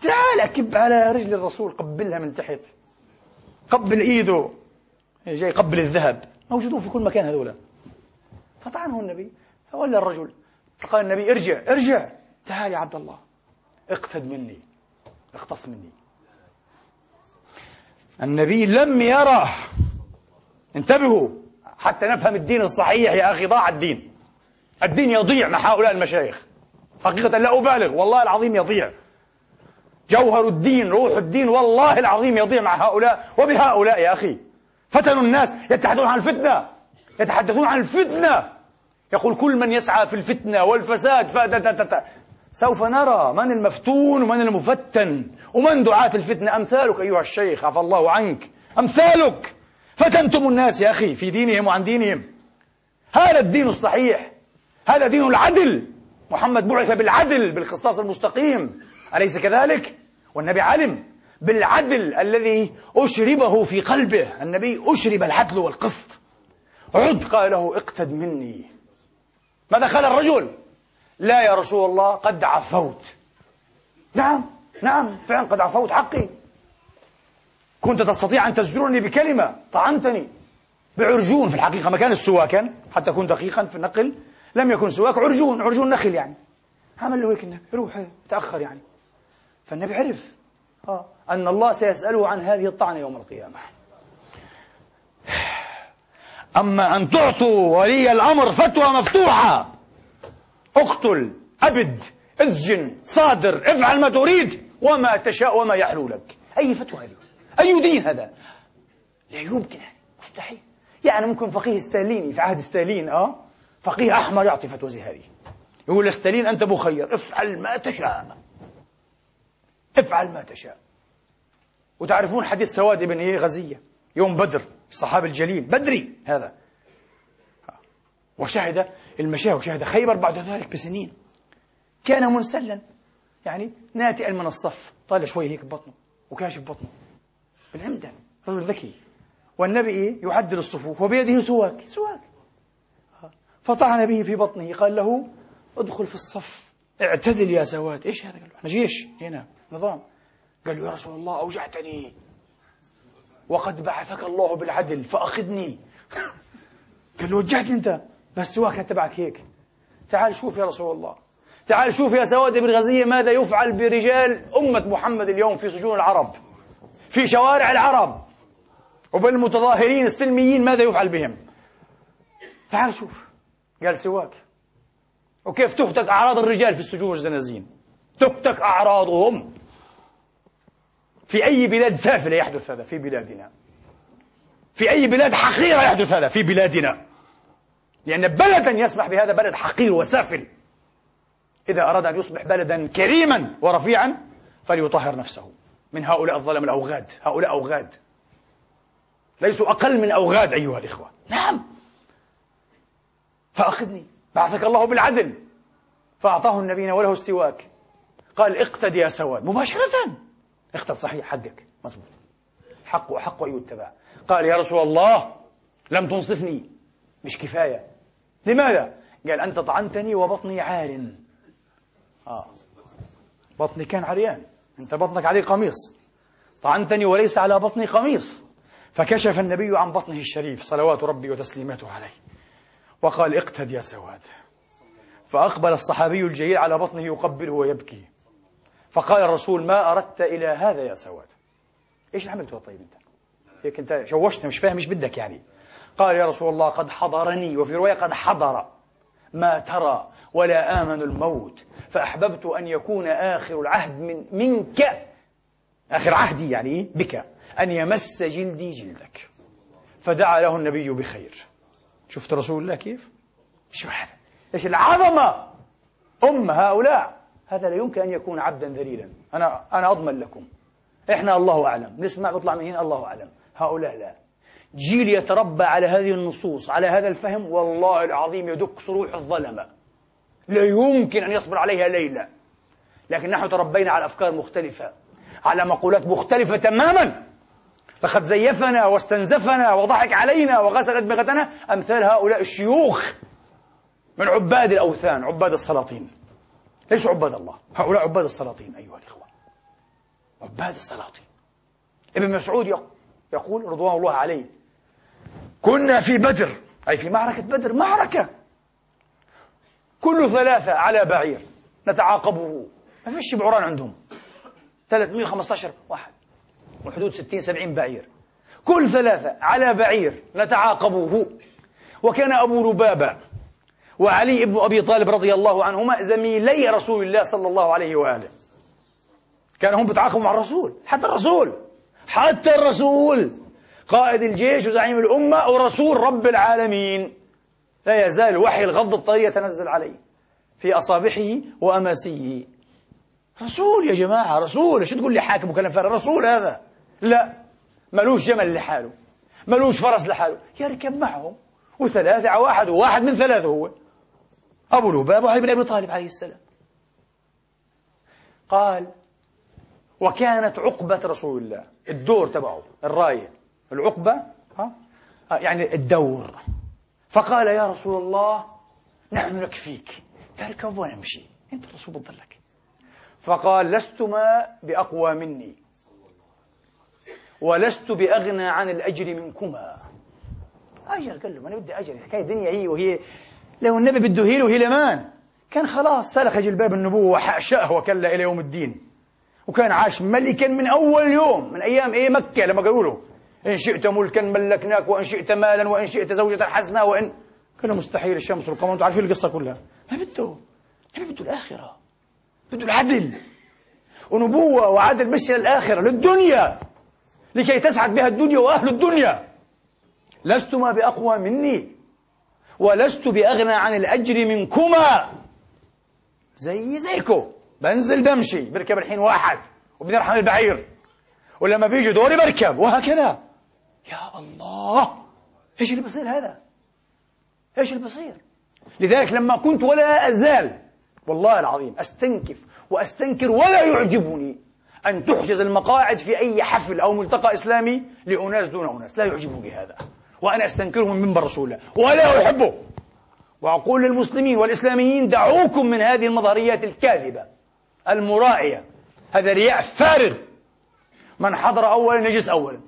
تعال كب على رجل الرسول قبلها من تحت. قبل إيده. جاي قبل الذهب. موجودون في كل مكان هذولا فطعنه النبي فولى الرجل. قال النبي ارجع ارجع. تعال يا عبد الله اقتد مني اقتص مني. النبي لم يرى انتبهوا حتى نفهم الدين الصحيح يا أخي ضاع الدين. الدين يضيع مع هؤلاء المشايخ. حقيقة لا أبالغ والله العظيم يضيع. جوهر الدين روح الدين والله العظيم يضيع مع هؤلاء. وبهؤلاء يا أخي. فتنوا الناس يتحدثون عن الفتنة يتحدثون عن الفتنة. يقول كل من يسعى في الفتنة والفساد فتتتت سوف نرى من المفتون ومن المفتن. ومن دعاة الفتنة؟ أمثالك أيها الشيخ عفى الله عنك. أمثالك. فتنتم الناس يا أخي في دينهم وعن دينهم. هذا الدين الصحيح. هذا دين العدل. محمد بعث بالعدل بالقسطاس المستقيم. أليس كذلك؟ والنبي علم بالعدل الذي أشربه في قلبه. النبي أشرب العدل والقسط. عد قال له اقتد مني. ماذا قال الرجل؟ لا يا رسول الله قد عفوت. نعم نعم فعلا قد عفوت حقي. كنت تستطيع أن تزجرني بكلمة طعنتني. بعرجون في الحقيقة مكان السواكا حتى أكون دقيقا في النقل. لم يكن سواك عرجون عرجون نخل يعني. عمل له هيك روح تأخر يعني. فالنبي عرف. آه. أن الله سيسأله عن هذه الطعنة يوم القيامة. أما أن تعطوا ولي الأمر فتوى مفتوحة. اقتل أبد اسجن صادر افعل ما تريد وما تشاء وما يحلو لك. أي فتوى هذه؟ أي دين هذا؟ لا يمكن. مستحيل. يعني ممكن فقيه ستاليني في عهد ستالين آه؟ فقيه أحمر يعطي فتوى زي هذه. يقول لستالين أنت مخير. افعل ما تشاء. افعل ما تشاء. وتعرفون حديث سواد بن إيه غزية يوم بدر الصحابي الجليل بدري هذا. وشهد المشاه وشهد خيبر بعد ذلك بسنين. كان منسلا يعني ناتئا من الصف طالع شوي هيك ببطنه وكاشف بطنه. بالعمدة رجل ذكي. والنبي إيه؟ يعدل الصفوف وبيده سواك سواك. فطعن به في بطنه قال له ادخل في الصف اعتدل يا سواد. إيش هذا؟ قال له إحنا جيش هنا نظام. قال له يا رسول الله أوجعتني. وقد بعثك الله بالعدل فأخذني. قال له وجعتني أنت. بس سواك تبعك هيك. تعال شوف يا رسول الله. تعال شوف يا سواد بن غزية ماذا يفعل برجال أمة محمد اليوم في سجون العرب في شوارع العرب. وبالمتظاهرين السلميين ماذا يفعل بهم؟ تعال شوف. قال سواك. وكيف تهتك أعراض الرجال في السجون والزنازين؟ تهتك أعراضهم. في أي بلاد سافلة يحدث هذا؟ في بلادنا. في أي بلاد حقيرة يحدث هذا؟ في بلادنا. لأن بلدا يسمح بهذا بلد حقير وسافل. إذا أراد أن يصبح بلدا كريما ورفيعا فليطهر نفسه. من هؤلاء الظلم الأوغاد. هؤلاء أوغاد. ليسوا أقل من أوغاد أيها الإخوة. نعم. فأخذني. بعثك الله بالعدل. فأعطاه النبي وله السواك. قال اقتد يا سواد. مباشرة. اقتد صحيح حقك. مزبوط حق وحق أن يتبع قال يا رسول الله لم تنصفني. مش كفاية. لماذا؟ قال أنت طعنتني وبطني عار. آه. بطني كان عريان. أنت بطنك عليه قميص. طعنتني وليس على بطني قميص. فكشف النبي عن بطنه الشريف صلوات ربي وتسليماته عليه. وقال اقتد يا سواد. فأقبل الصحابي الجليل على بطنه يقبله ويبكي. فقال الرسول ما أردت إلى هذا يا سواد. إيش اللي عملته طيب أنت؟ هيك أنت شوشت مش فاهم إيش بدك يعني. قال يا رسول الله قد حضرني وفي رواية قد حضر. ما ترى ولا آمن الموت فأحببت أن يكون آخر العهد من منك. آخر عهدي يعني بك. أن يمس جلدي جلدك. فدعا له النبي بخير. شفت رسول الله كيف؟ شو هذا؟ إيش العظمة؟ أم هؤلاء. هذا لا يمكن أن يكون عبدا ذليلا. أنا أنا أضمن لكم. إحنا الله أعلم. نسمع بيطلع من هنا الله أعلم. هؤلاء لا. جيل يتربى على هذه النصوص على هذا الفهم والله العظيم يدك صروح الظلمة. لا يمكن أن يصبر عليها ليلة. لكن نحن تربينا على أفكار مختلفة على مقولات مختلفة تماما. لقد زيفنا واستنزفنا وضحك علينا وغسل أدمغتنا أمثال هؤلاء الشيوخ من عباد الأوثان عباد السلاطين. ليسوا عباد الله؟ هؤلاء عباد السلاطين أيها الإخوة. عباد السلاطين. ابن مسعود يقول رضوان الله عليه كنا في بدر. أي في معركة بدر معركة. كل ثلاثة على بعير نتعاقبه. ما فيش بعران عندهم. 315 واحد وحدود 60 70 بعير. كل ثلاثة على بعير نتعاقبه. وكان أبو لبابة وعلي بن أبي طالب رضي الله عنهما زميلي رسول الله صلى الله عليه وآله. كانوا هم بيتعاقبوا مع الرسول حتى الرسول حتى الرسول. قائد الجيش وزعيم الأمة ورسول رب العالمين. لا يزال وحي الغض الطري يتنزل عليه في أصابعه وأماسيه. رسول يا جماعة رسول شو تقول لي حاكم وكلام فارغ؟ رسول هذا. لا ملوش جمل لحاله ملوش فرس لحاله. يركب معهم وثلاثة على واحد وواحد من ثلاثة هو. أبو لبابة وعلي بن أبي طالب عليه السلام. قال وكانت عقبة رسول الله. الدور تبعه الراية. العقبة ها؟ يعني الدور. فقال يا رسول الله نحن نكفيك. تركب ونمشي أنت الرسول بتضلك فقال لستما بأقوى مني. ولست بأغنى عن الأجر منكما. أجر قال له أنا بدي أجر. الحكاية دنيا هي وهي لو النبي بده هيل وهيلمان كان خلاص سلخ جلباب النبوة وحاشاه وكلا إلى يوم الدين. وكان عاش ملكا من أول يوم من أيام إيه مكة لما قالوا له إن شئت ملكا ملكناك وإن شئت مالا وإن شئت زوجة حسنة وإن كان مستحيل الشمس والقمر أنتم عارفين القصة كلها. ما بده. ما بده الآخرة. بده العدل. ونبوة وعدل مش للآخرة للدنيا. لكي تسعد بها الدنيا وأهل الدنيا. لستما بأقوى مني. ولست بأغنى عن الأجر منكما. زي زيكو. بنزل بمشي بركب الحين واحد وبنرحم البعير. ولما بيجي دوري بركب وهكذا. يا الله! إيش اللي بصير هذا؟ إيش اللي بصير لذلك لما كنت ولا أزال والله العظيم أستنكف وأستنكر ولا يعجبني أن تحجز المقاعد في أي حفل أو ملتقى إسلامي لأناس دون أناس. لا يعجبني هذا. وأنا أستنكره من منبر رسول الله ولا أحبه. وأقول للمسلمين والإسلاميين دعوكم من هذه المظهريات الكاذبة المرائية. هذا رياء فارغ. من حضر أولا يجلس أولا.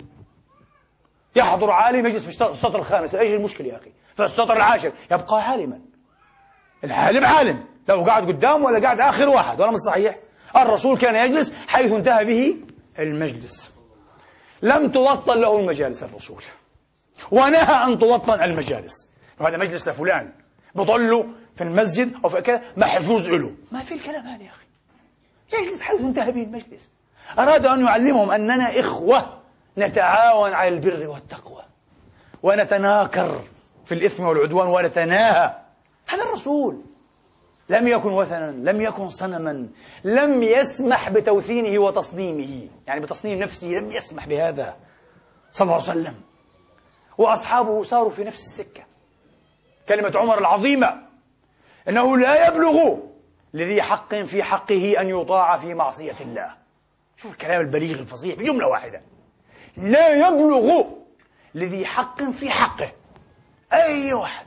يحضر عالم يجلس في السطر الخامس. إيش المشكلة يا أخي؟ في السطر العاشر. يبقى عالما. العالم عالم. لو قاعد قدام ولا قاعد آخر واحد ولا مش صحيح الرسول كان يجلس حيث انتهى به المجلس. لم توطن له المجالس الرسول. ونهى أن توطن المجالس. وهذا مجلس لفلان. بضلوا في المسجد أو في كذا محجوز له. ما في الكلام هذا يا أخي. يجلس حيث انتهى به المجلس. أراد أن يعلمهم أننا إخوة نتعاون على البر والتقوى. ونتناكر في الإثم والعدوان ونتناهى. هذا الرسول. لم يكن وثنا لم يكن صنما لم يسمح بتوثينه وتصنيمه. يعني بتصنيم نفسه لم يسمح بهذا. صلى الله عليه وسلم. وأصحابه صاروا في نفس السكة. كلمة عمر العظيمة إنه لا يبلغ لذي حق في حقه أن يطاع في معصية الله. شوف الكلام البليغ الفصيح بجملة واحدة. لا يبلغ لذي حق في حقه. أي واحد.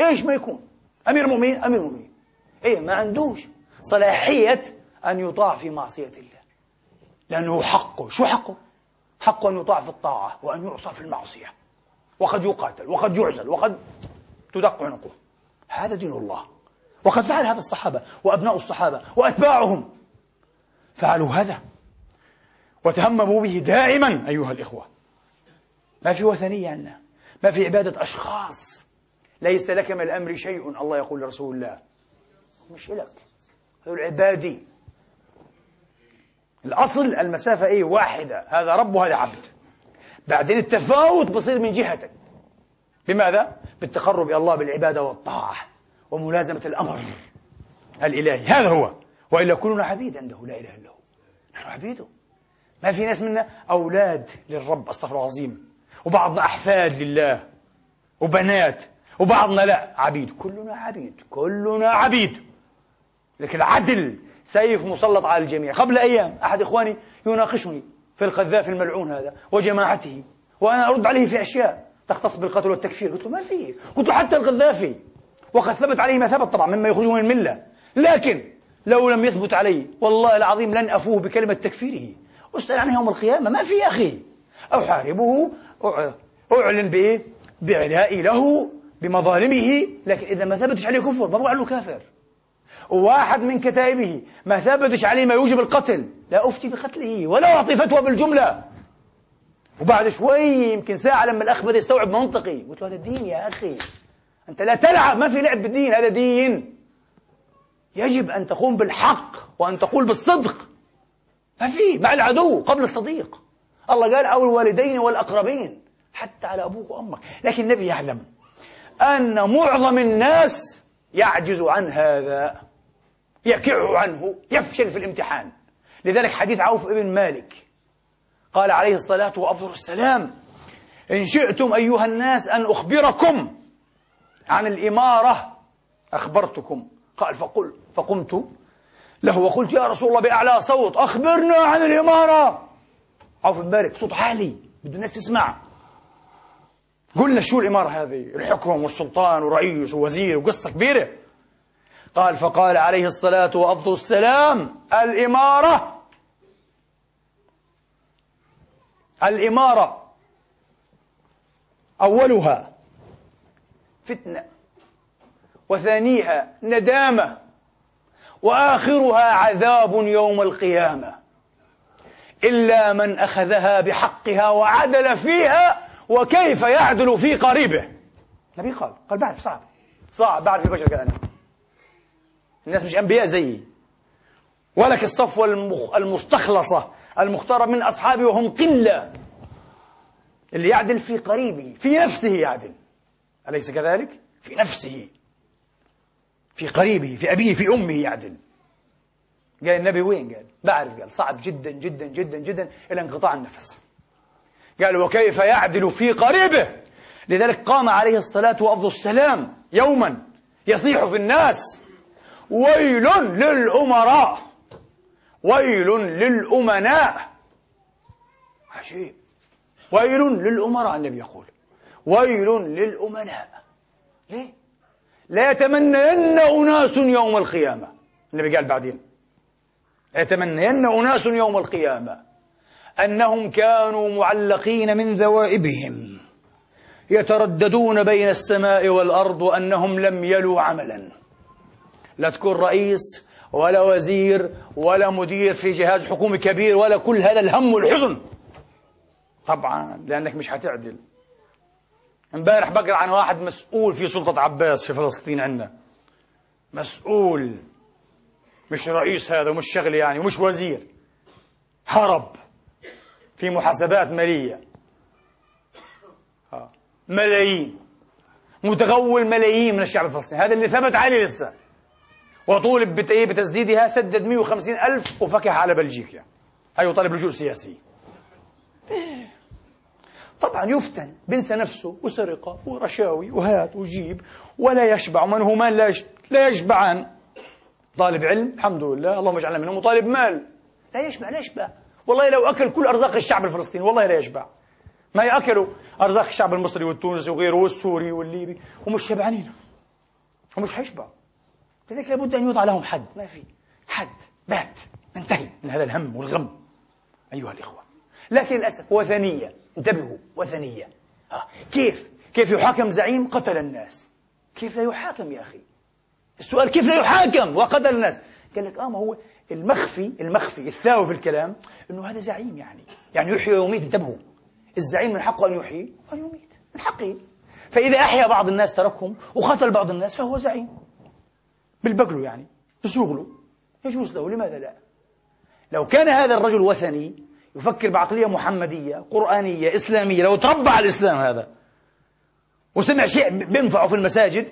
إيش ما يكون؟ أمير المؤمنين أمير المؤمنين. إيه ما عندوش صلاحية أن يطاع في معصية الله. لأنه حقه. شو حقه؟ حقه أن يطاع في الطاعة وأن يعصى في المعصية. وقد يقاتل وقد يعزل وقد تدق عنقه. هذا دين الله. وقد فعل هذا الصحابة وأبناء الصحابة وأتباعهم. فعلوا هذا. وتهمموا به دائما أيها الإخوة. ما في وثنية عندنا ما في عبادة أشخاص. ليس لك من الأمر شيء. الله يقول لرسول الله. مش لك. هذول عبادي الأصل المسافة إيه؟ واحدة. هذا رب وهذا عبد. بعدين التفاوت بصير من جهتك. بماذا؟ بالتقرب إلى الله بالعبادة والطاعة وملازمة الأمر الإلهي. هذا هو. وإلا كلنا عبيد عنده لا إله إلا هو. نحن عبيده ما في ناس منا أولاد للرب أستغفر الله العظيم. وبعضنا أحفاد لله. وبنات. وبعضنا لا. عبيد. كلنا عبيد. كلنا عبيد. لكن العدل سيف مسلط على الجميع. قبل أيام أحد إخواني يناقشني. في القذافي الملعون هذا وجماعته وأنا أرد عليه في أشياء. تختص بالقتل والتكفير. قلت له ما في قلت له حتى القذافي. وقد ثبت عليه ما ثبت طبعا مما يخرجه من الملة. لكن لو لم يثبت علي والله العظيم لن أفوه بكلمة تكفيره. أسأل عنه يوم القيامة ما في يا أخي. أحاربه أعلن بإيه؟ بعدائي له بمظالمه. لكن إذا ما ثبتش عليه كفر ما بقول عنه كافر وواحد من كتائبه ما ثبتش عليه ما يوجب القتل. لا أفتي بقتله ولا أعطي فتوى بالجملة. وبعد شوي يمكن ساعة لما الأخ بدأ يستوعب منطقي. قلت له هذا دين يا أخي. أنت لا تلعب ما في لعب بالدين هذا دين. يجب أن تقوم بالحق وأن تقول بالصدق. ما في مع العدو قبل الصديق. الله قال أو الوالدين والأقربين حتى على أبوك وأمك. لكن النبي يعلم أن معظم الناس يعجز عن هذا يكع عنه يفشل في الامتحان. لذلك حديث عوف بن مالك قال عليه الصلاة وأفضل السلام إن شئتم أيها الناس أن أخبركم عن الإمارة أخبرتكم. قال فقل فقمت له وقلت يا رسول الله بأعلى صوت أخبرنا عن الإمارة. عوف بن مالك صوت عالي بده الناس تسمع. قلنا شو الإمارة هذه؟ الحكم والسلطان ورئيس ووزير وقصة كبيرة. قال فقال عليه الصلاة وأفضل السلام الإمارة. الإمارة أولها فتنة وثانيها ندامة وآخرها عذاب يوم القيامة. إلا من أخذها بحقها وعدل فيها وكيف يعدل في قريبه؟ النبي قال قال بعرف صعب. صعب بعرف البشر كأنا الناس مش أنبياء زيي. ولك الصفوة المستخلصة المختارة من أصحابي وهم قلة. اللي يعدل في قريبه في نفسه يعدل. أليس كذلك؟ في نفسه. في قريبه في أبيه في أمه يعدل. قال النبي وين؟ قال بعرف قال صعب جدا جدا جدا جدا إلى انقطاع النفس. قال وكيف يعدل في قريبه؟ لذلك قام عليه الصلاة وأفضل السلام يوما يصيح في الناس. ويل للأمراء ويل للأمناء. عجيب. ويل للأمراء النبي يقول. ويل للأمناء. ليه؟ لا يتمنين أناس يوم القيامة. النبي قال بعدين. يتمنين أناس يوم القيامة. أنهم كانوا معلقين من ذوائبهم يترددون بين السماء والأرض وأنهم لم يلوا عملا. لا تكون رئيس ولا وزير ولا مدير في جهاز حكومي كبير ولا كل هذا الهم والحزن. طبعا لأنك مش هتعدل امبارح بقرأ عن واحد مسؤول في سلطة عباس في فلسطين عندنا. مسؤول. مش رئيس هذا ومش شغل يعني ومش وزير. هرب. في محاسبات مالية. ملايين. متغول ملايين من الشعب الفلسطيني. هذا اللي ثبت عليه لسه. وطولب بتسديدها سدد 150 ألف وفكح على بلجيكا. هي طالب لجوء سياسي. طبعا يفتن بنسى نفسه وسرقة ورشاوي وهات وجيب ولا يشبع. ومن هو لا لا يشبعان؟ طالب علم الحمد لله. اللهم اجعلنا منهم. وطالب مال. لا يشبع لا يشبع. والله لو أكل كل أرزاق الشعب الفلسطيني والله لا يشبع. ما يأكلوا أرزاق الشعب المصري والتونسي وغيره والسوري والليبي ومش شبعانين. ومش حيشبعوا لذلك لابد أن يوضع لهم حد. ما في. حد. بات. ننتهي من هذا الهم والغم. أيها الإخوة. لكن للأسف وثنية انتبهوا وثنية آه. كيف؟ كيف يحاكم زعيم قتل الناس؟ كيف لا يحاكم يا أخي؟ السؤال كيف لا يحاكم وقتل الناس؟ قال لك آه ما هو المخفي المخفي الثاوي في الكلام إنه هذا زعيم يعني. يعني يحيي ويميت انتبهوا. الزعيم من حقه أن يحيي وأن يميت. من حقه. فإذا أحيا بعض الناس تركهم وقتل بعض الناس فهو زعيم. بالبقلو يعني بسوغله يجوز له لماذا لا؟ لو كان هذا الرجل وثني يفكر بعقلية محمدية قرآنية إسلامية لو تربى على الإسلام هذا وسمع شيء بينفعه في المساجد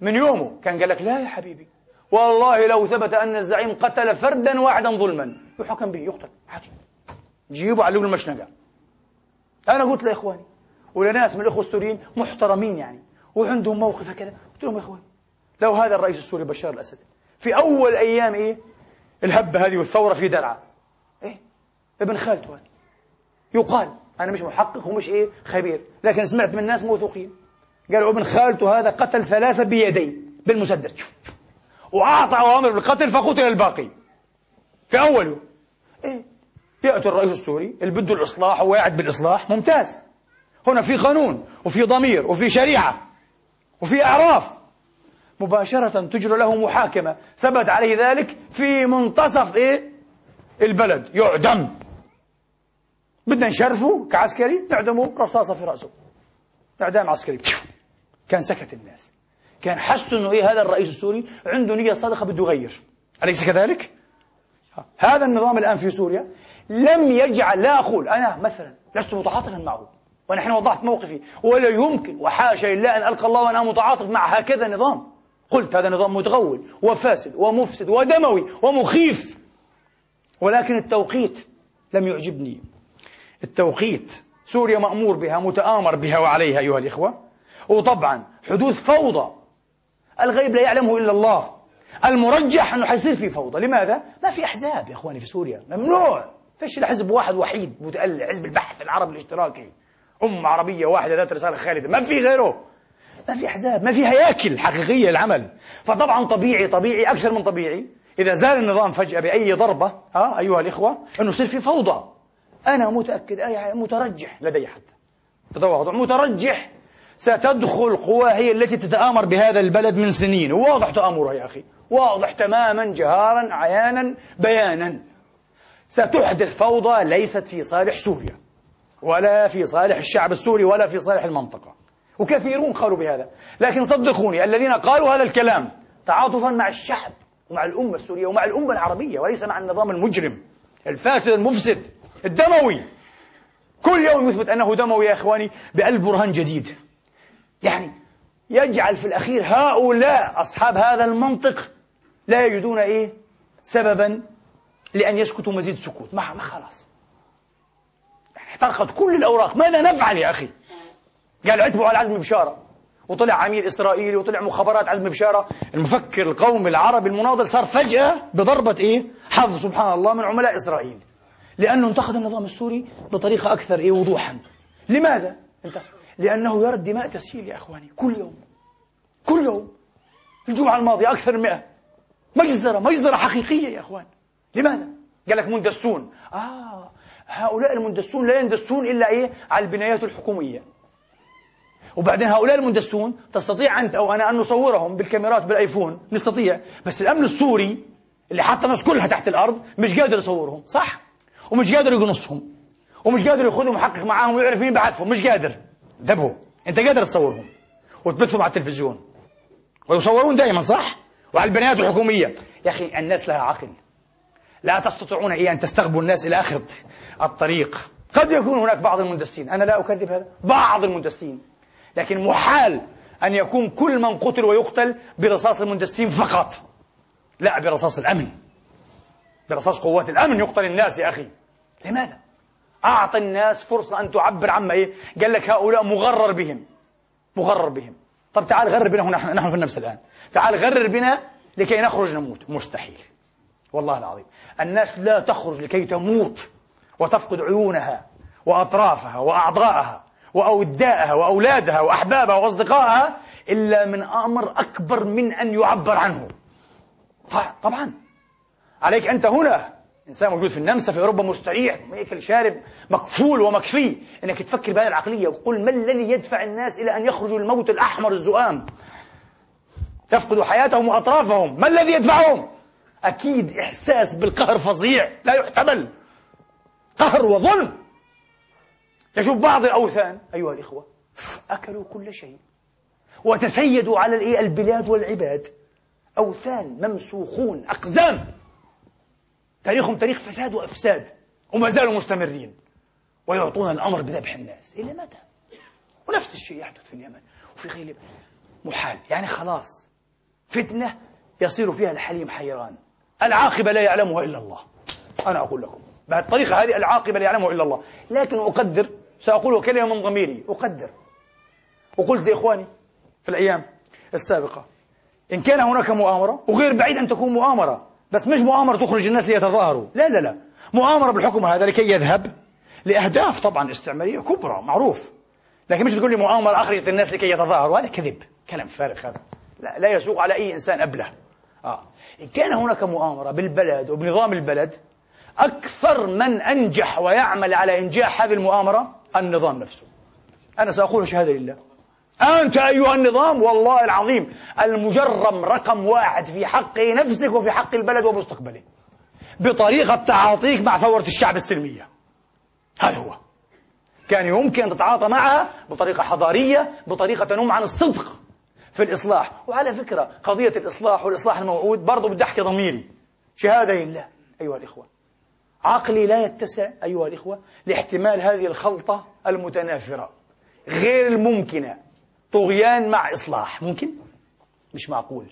من يومه كان قال لك لا يا حبيبي والله لو ثبت أن الزعيم قتل فردا واحدا ظلما يحكم به يقتل عادي. جيبوا علقوا المشنقة أنا قلت لإخواني ولناس من الإخوة السوريين محترمين يعني وعندهم موقف هكذا. قلت لهم يا إخواني لو هذا الرئيس السوري بشار الأسد في أول أيام إيه؟ الهبة هذه والثورة في درعا. إيه؟ ابن خالته هذا. يقال أنا مش محقق ومش إيه؟ خبير لكن سمعت من ناس موثوقين. قالوا ابن خالته هذا قتل ثلاثة بيديه بالمسدس. شوف. وأعطى أوامر بالقتل فقتل الباقي. في أول يوم إيه يأتي الرئيس السوري اللي بده الإصلاح وواعد بالإصلاح ممتاز. هنا في قانون وفي ضمير وفي شريعة وفي أعراف. مباشرة تجرى له محاكمة. ثبت عليه ذلك في منتصف إيه البلد. يعدم. بدنا نشرفه كعسكري نعدمه رصاصة في رأسه. إعدام عسكري. كان سكت الناس. كان حسوا إنه إيه هذا الرئيس السوري عنده نية صادقة بده يغير. أليس كذلك؟ هذا النظام الآن في سوريا لم يجعل لا أقول أنا مثلا لست متعاطفا معه ونحن وضحت موقفي ولا يمكن وحاشا لله أن ألقى الله وأنا متعاطف مع هكذا نظام. قلت هذا نظام متغول وفاسد ومفسد ودموي ومخيف. ولكن التوقيت لم يعجبني. التوقيت سوريا مأمور بها متآمر بها وعليها أيها الإخوة. وطبعا حدوث فوضى الغيب لا يعلمه إلا الله. المرجح أنه حيصير في فوضى. لماذا؟ ما في أحزاب يا إخواني في سوريا. ممنوع. فيش إلا حزب واحد وحيد متألع حزب البحث العربي الاشتراكي. أمة عربية واحدة ذات رسالة خالدة. ما في غيره. ما في أحزاب ما في هياكل حقيقية للعمل. فطبعا طبيعي طبيعي أكثر من طبيعي. إذا زال النظام فجأة بأي ضربة ها أيها الإخوة أنه يصير في فوضى. أنا متأكد أي مترجح لدي حتى. بتواضع مترجح ستدخل قوى هي التي تتآمر بهذا البلد من سنين. واضح تآمرها يا أخي. واضح تماما جهارا عيانا بيانا. ستحدث فوضى ليست في صالح سوريا ولا في صالح الشعب السوري ولا في صالح المنطقة. وكثيرون قالوا بهذا. لكن صدقوني الذين قالوا هذا الكلام تعاطفا مع الشعب ومع الأمة السورية ومع الأمة العربية وليس مع النظام المجرم الفاسد المفسد الدموي. كل يوم يثبت أنه دموي يا إخواني بألف برهان جديد. يعني يجعل في الأخير هؤلاء أصحاب هذا المنطق لا يجدون إيه؟ سببا لأن يسكتوا مزيد سكوت. ما ما خلاص. يعني احترقت كل الأوراق. ماذا نفعل يا أخي؟ قال عتبوا على عزمي بشارة. وطلع عميد إسرائيلي وطلع مخابرات عزمي بشارة. المفكر القومي العربي المناضل صار فجأة بضربة إيه؟ حظ سبحان الله من عملاء إسرائيل. لأنه انتقد النظام السوري بطريقة أكثر إيه؟ وضوحا. لماذا؟ انت لأنه يرى الدماء تسيل يا أخواني. كل يوم. كل يوم. الجمعة الماضية أكثر من مئة. مجزرة مجزرة حقيقية يا أخوان. لماذا؟ قال لك مندسون. آه هؤلاء المندسون لا يندسون إلا إيه؟ على البنايات الحكومية. وبعدين هؤلاء المندسون تستطيع أنت أو أنا أن نصورهم بالكاميرات بالآيفون. نستطيع. بس الأمن السوري اللي حط الناس كلها تحت الأرض مش قادر يصورهم. صح؟ ومش قادر يقنصهم. ومش قادر يأخذهم ويحقق معاهم ويعرف مين بعثهم. مش قادر. انتبهوا انت قادر تصورهم وتبثهم على التلفزيون. ويصورون دائما صح؟ وعلى البنايات الحكومية. يا أخي الناس لها عقل. لا تستطيعون إيه أن تستغبوا الناس إلى آخر الطريق. قد يكون هناك بعض المندسين أنا لا أكذب هذا. بعض المندسين لكن محال أن يكون كل من قتل ويقتل برصاص المندسين فقط. لا برصاص الأمن. برصاص قوات الأمن يقتل الناس يا أخي. لماذا؟ أعطى الناس فرصة أن تعبر عما إيه؟ قال لك هؤلاء مغرر بهم. مغرر بهم. طب تعال غرر بنا هنا نحن في النفس الآن. تعال غرر بنا لكي نخرج نموت. مستحيل. والله العظيم. الناس لا تخرج لكي تموت وتفقد عيونها وأطرافها وأعضاءها وأودائها وأولادها وأحبابها وأصدقائها إلا من أمر أكبر من أن يعبر عنه. طبعا. عليك أنت هنا. إنسان موجود في النمسا في أوروبا مستريح ماكل شارب مكفول ومكفي. أنك تفكر بهذه العقلية وقل ما الذي يدفع الناس إلى أن يخرجوا الموت الأحمر الزؤام؟ يفقدوا حياتهم وأطرافهم. ما الذي يدفعهم؟ أكيد إحساس بالقهر فظيع. لا يحتمل. قهر وظلم. تشوف بعض الأوثان أيها الإخوة أكلوا كل شيء وتسيدوا على البلاد والعباد. أوثان ممسوخون أقزام. تاريخهم تاريخ فساد وإفساد وما زالوا مستمرين ويعطون الأمر بذبح الناس. إلى متى؟ ونفس الشيء يحدث في اليمن وفي غير محال. يعني خلاص فتنة يصير فيها الحليم حيران. العاقبة لا يعلمها إلا الله. أنا أقول لكم بهالطريقة هذه العاقبة لا يعلمها إلا الله. لكن أقدر سأقول كلمة من ضميري أقدر. وقلت لإخواني في الأيام السابقة إن كان هناك مؤامرة وغير بعيد أن تكون مؤامرة بس مش مؤامرة تخرج الناس ليتظاهروا لا لا لا. مؤامرة بالحكم هذا لكي يذهب لأهداف طبعا استعمارية كبرى معروف. لكن مش تقول لي مؤامرة أخرجت الناس لكي يتظاهروا. هذا كذب كلام فارغ هذا. لا, لا يسوق على أي إنسان أبله. آه. إن كان هناك مؤامرة بالبلد وبنظام البلد أكثر من أنجح ويعمل على إنجاح هذه المؤامرة النظام نفسه. أنا سأقول شهادة لله. أنت أيها النظام والله العظيم المجرم رقم واحد في حق نفسك وفي حق البلد ومستقبله. بطريقة تعاطيك مع ثورة الشعب السلمية. هذا هو. كان يمكن أن تتعاطى معها بطريقة حضارية بطريقة تنم عن الصدق في الإصلاح. وعلى فكرة قضية الإصلاح والإصلاح الموعود برضو بدي أحكي ضميري. شهادة لله أيها الإخوة. عقلي لا يتسع أيها الإخوة لاحتمال هذه الخلطة المتنافرة. غير الممكنة. طغيان مع إصلاح. ممكن؟ مش معقول.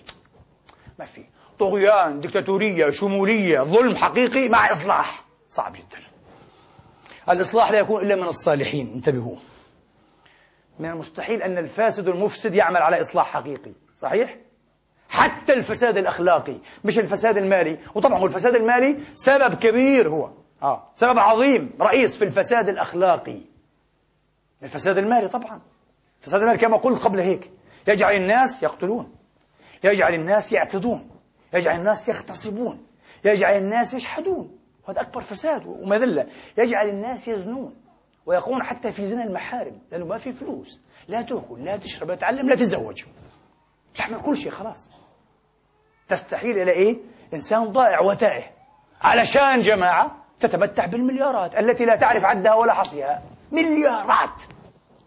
ما في. طغيان دكتاتورية شمولية ظلم حقيقي مع إصلاح. صعب جدا. الإصلاح لا يكون إلا من الصالحين. انتبهوا. من المستحيل أن الفاسد المفسد يعمل على إصلاح حقيقي. صحيح؟ حتى الفساد الأخلاقي مش الفساد المالي. وطبعا هو الفساد المالي سبب كبير هو. آه. سبب عظيم رئيس في الفساد الأخلاقي. الفساد المالي طبعا. المالي كما قلت قبل هيك. يجعل الناس يقتلون. يجعل الناس يعتدون. يجعل الناس يغتصبون. يجعل الناس يشحدون. هذا أكبر فساد ومذلة. يجعل الناس يزنون. ويقومون حتى في زنا المحارم. لأنه ما في فلوس. لا تأكل لا تشرب لا تتعلم لا تتزوج. تحمل كل شيء خلاص. تستحيل إلى إيه؟ إنسان ضائع وتائه. علشان جماعة تتمتع بالمليارات التي لا تعرف عدها ولا حصيها. مليارات.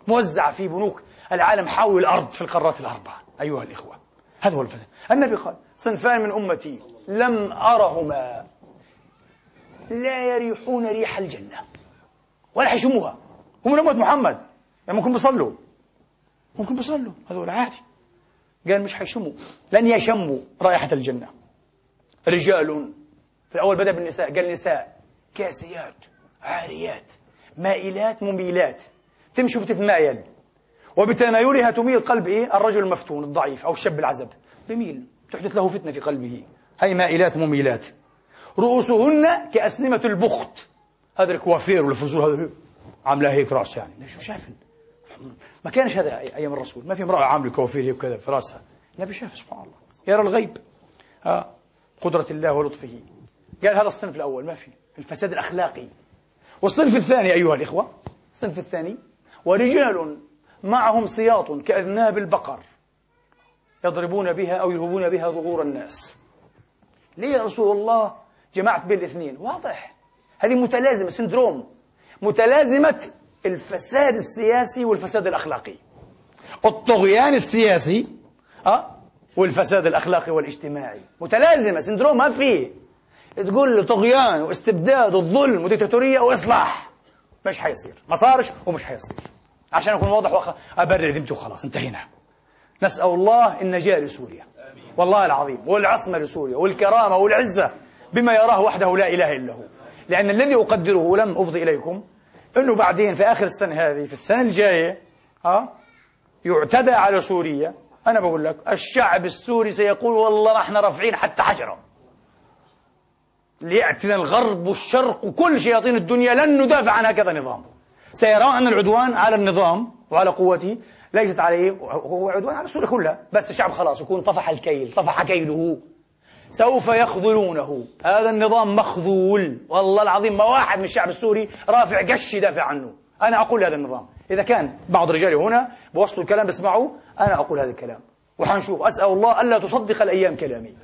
موزعة في بنوك العالم حول الأرض في القارات الأربعة أيها الإخوة. هذا هو الفساد النبي قال صنفان من أمتي لم أرهما لا يريحون ريح الجنة ولا حيشموها. هم من أمة محمد يعني ممكن بيصلوا. ممكن بيصلوا هذول عادي. قال مش حيشموا لن يشموا رائحة الجنة. رجال في الأول بدأ بالنساء قال نساء كاسيات عاريات مائلات مميلات. تمشي وبتتمايل وبتمايلها تميل قلب إيه؟ الرجل المفتون الضعيف أو الشاب العزب. بميل تحدث له فتنة في قلبه. هي مائلات مميلات. رؤوسهن كأسنمة البخت. هذا الكوافير والفزور هذا عاملة هيك رأس يعني. شو شايف ما كانش هذا أيام الرسول. ما في امرأة عاملة كوافير هيك كذا في رأسها. النبي شاف سبحان الله. يرى الغيب ها قدرة الله ولطفه. قال هذا الصنف الأول ما في. الفساد الأخلاقي. والصنف الثاني أيها الإخوة الصنف الثاني ورجال معهم سياط كأذناب البقر يضربون بها أو يهبون بها ظهور الناس. ليه يا رسول الله جمعت بين الاثنين؟ واضح. هذه متلازمة سندروم. متلازمة الفساد السياسي والفساد الأخلاقي. الطغيان السياسي أه؟ والفساد الأخلاقي والاجتماعي. متلازمة سندروم ما فيه تقول له طغيان واستبداد وظلم وديكتاتورية وإصلاح. مش حيصير. ما صارش ومش حيصير. عشان أكون واضح وأخ... أبرر ذمتي وخلاص انتهينا. نسأل الله النجاة لسوريا. والله العظيم والعصمة لسوريا والكرامة والعزة بما يراه وحده لا إله إلا هو. لأن الذي أقدره ولم أفضي إليكم أنه بعدين في آخر السنة هذه في السنة الجاية ها يعتدى على سوريا. أنا بقول لك الشعب السوري سيقول والله إحنا رافعين حتى حجرة ليأتنا الغرب والشرق وكل شياطين الدنيا لن ندافع عن هكذا نظام. سيرون أن العدوان على النظام وعلى قوته ليست عليه هو عدوان على سوريا كلها بس الشعب خلاص يكون طفح الكيل طفح كيله. سوف يخذلونه. هذا النظام مخذول. والله العظيم ما واحد من الشعب السوري رافع قش يدافع عنه. أنا أقول هذا النظام. إذا كان بعض رجالي هنا بوصلوا الكلام بسمعوا أنا أقول هذا الكلام. وحنشوف. أسأل الله ألا تصدق الأيام كلامي.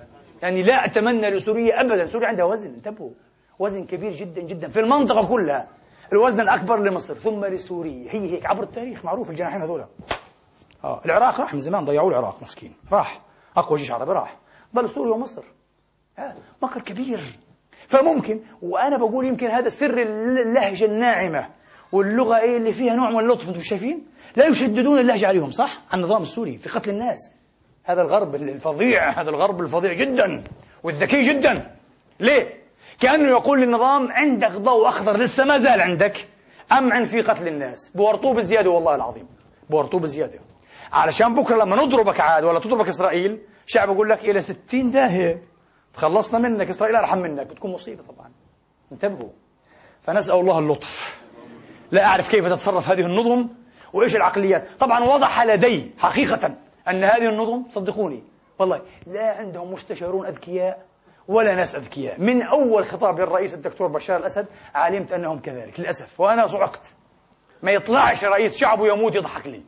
يعني لا أتمنى لسوريا أبدا. سوريا عندها وزن. انتبهوا. وزن كبير جدا جدا في المنطقة كلها. الوزن الأكبر لمصر. ثم لسوريا. هي هيك عبر التاريخ معروف الجناحين هذول. آه العراق راح من زمان ضيعوا العراق مسكين. راح. أقوى جيش عربي راح. ضل سوريا ومصر. آه مكر كبير. فممكن وأنا بقول يمكن هذا سر اللهجة الناعمة واللغة إيه اللي فيها نوع من اللطف أنتم شايفين؟ لا يشددون اللهجة عليهم صح؟ على النظام السوري في قتل الناس. هذا الغرب الفظيع هذا الغرب الفظيع جدا والذكي جدا. ليه؟ كأنه يقول للنظام عندك ضوء أخضر لسه ما زال عندك أمعن في قتل الناس؟ بورطوه بزيادة والله العظيم. بورطوه بزيادة. علشان بكرة لما نضربك عاد ولا تضربك إسرائيل شعب يقول لك إلى ستين داهية. خلصنا منك إسرائيل أرحم منك. بتكون مصيبة طبعا. انتبهوا. فنسأل الله اللطف. لا أعرف كيف تتصرف هذه النظم وإيش العقليات. طبعا وضح لدي حقيقة أن هذه النظم صدقوني والله لا عندهم مستشارون أذكياء. ولا ناس أذكياء. من أول خطاب للرئيس الدكتور بشار الأسد علمت أنهم كذلك للأسف. وأنا صعقت. ما يطلعش رئيس شعبه يموت يضحك لي.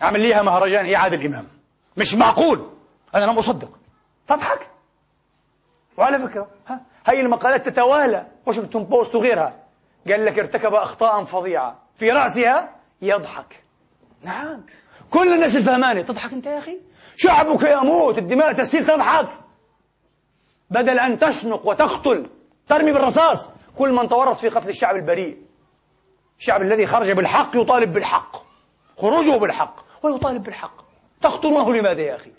عمل ليها مهرجان إعادة الإمام مش معقول. أنا لم أصدق. تضحك. وعلى فكرة ها هي المقالات تتوالى. واشنطن بوست وغيرها. قال لك ارتكب أخطاء فظيعة. في رأسها يضحك. نعم. كل الناس الفهمانة تضحك أنت يا أخي؟ شعبك يموت. الدماء تسيل تضحك. بدل أن تشنق وتقتل ترمي بالرصاص. كل من تورط في قتل الشعب البريء. الشعب الذي خرج بالحق يطالب بالحق. خروجه بالحق ويطالب بالحق. تقتلونه لماذا يا أخي؟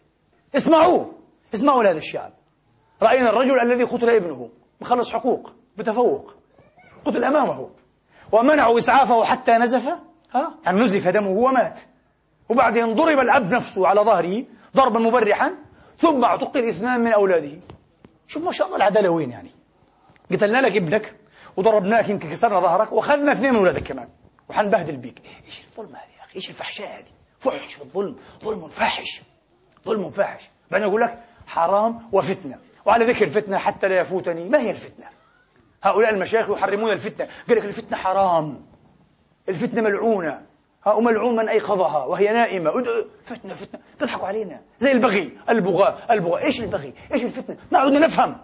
اسمعوا اسمعوا لهذا الشعب. رأينا الرجل الذي قتل ابنه. بخلص حقوق بتفوق قتل أمامه. ومنعوا إسعافه حتى نزف. ها؟ يعني نزف دمه ومات. وبعدين ضرب الأب نفسه على ظهره ضربا مبرحا ثم اعتقل اثنان من أولاده. شوف ما شاء الله العدالة وين يعني؟ قتلنا لك ابنك وضربناك يمكن كسرنا ظهرك واخذنا اثنين من اولادك كمان. وحنبهدل بيك. إيش الظلم هذه يا أخي؟ إيش الفحشاء هذه؟ فحش الظلم. ظلم فاحش ظلم فاحش بعدين يقول لك حرام وفتنة. وعلى ذكر الفتنه حتى لا يفوتني. ما هي الفتنة؟ هؤلاء المشايخ يحرمون الفتنة. قال لك الفتنة حرام. الفتنة ملعونة. ها من ايقظها وهي نائمة. فتنة فتنة. تضحكوا علينا. زي البغي البغاء البغاء. إيش البغي؟ إيش الفتنة؟ ما عدنا نفهم.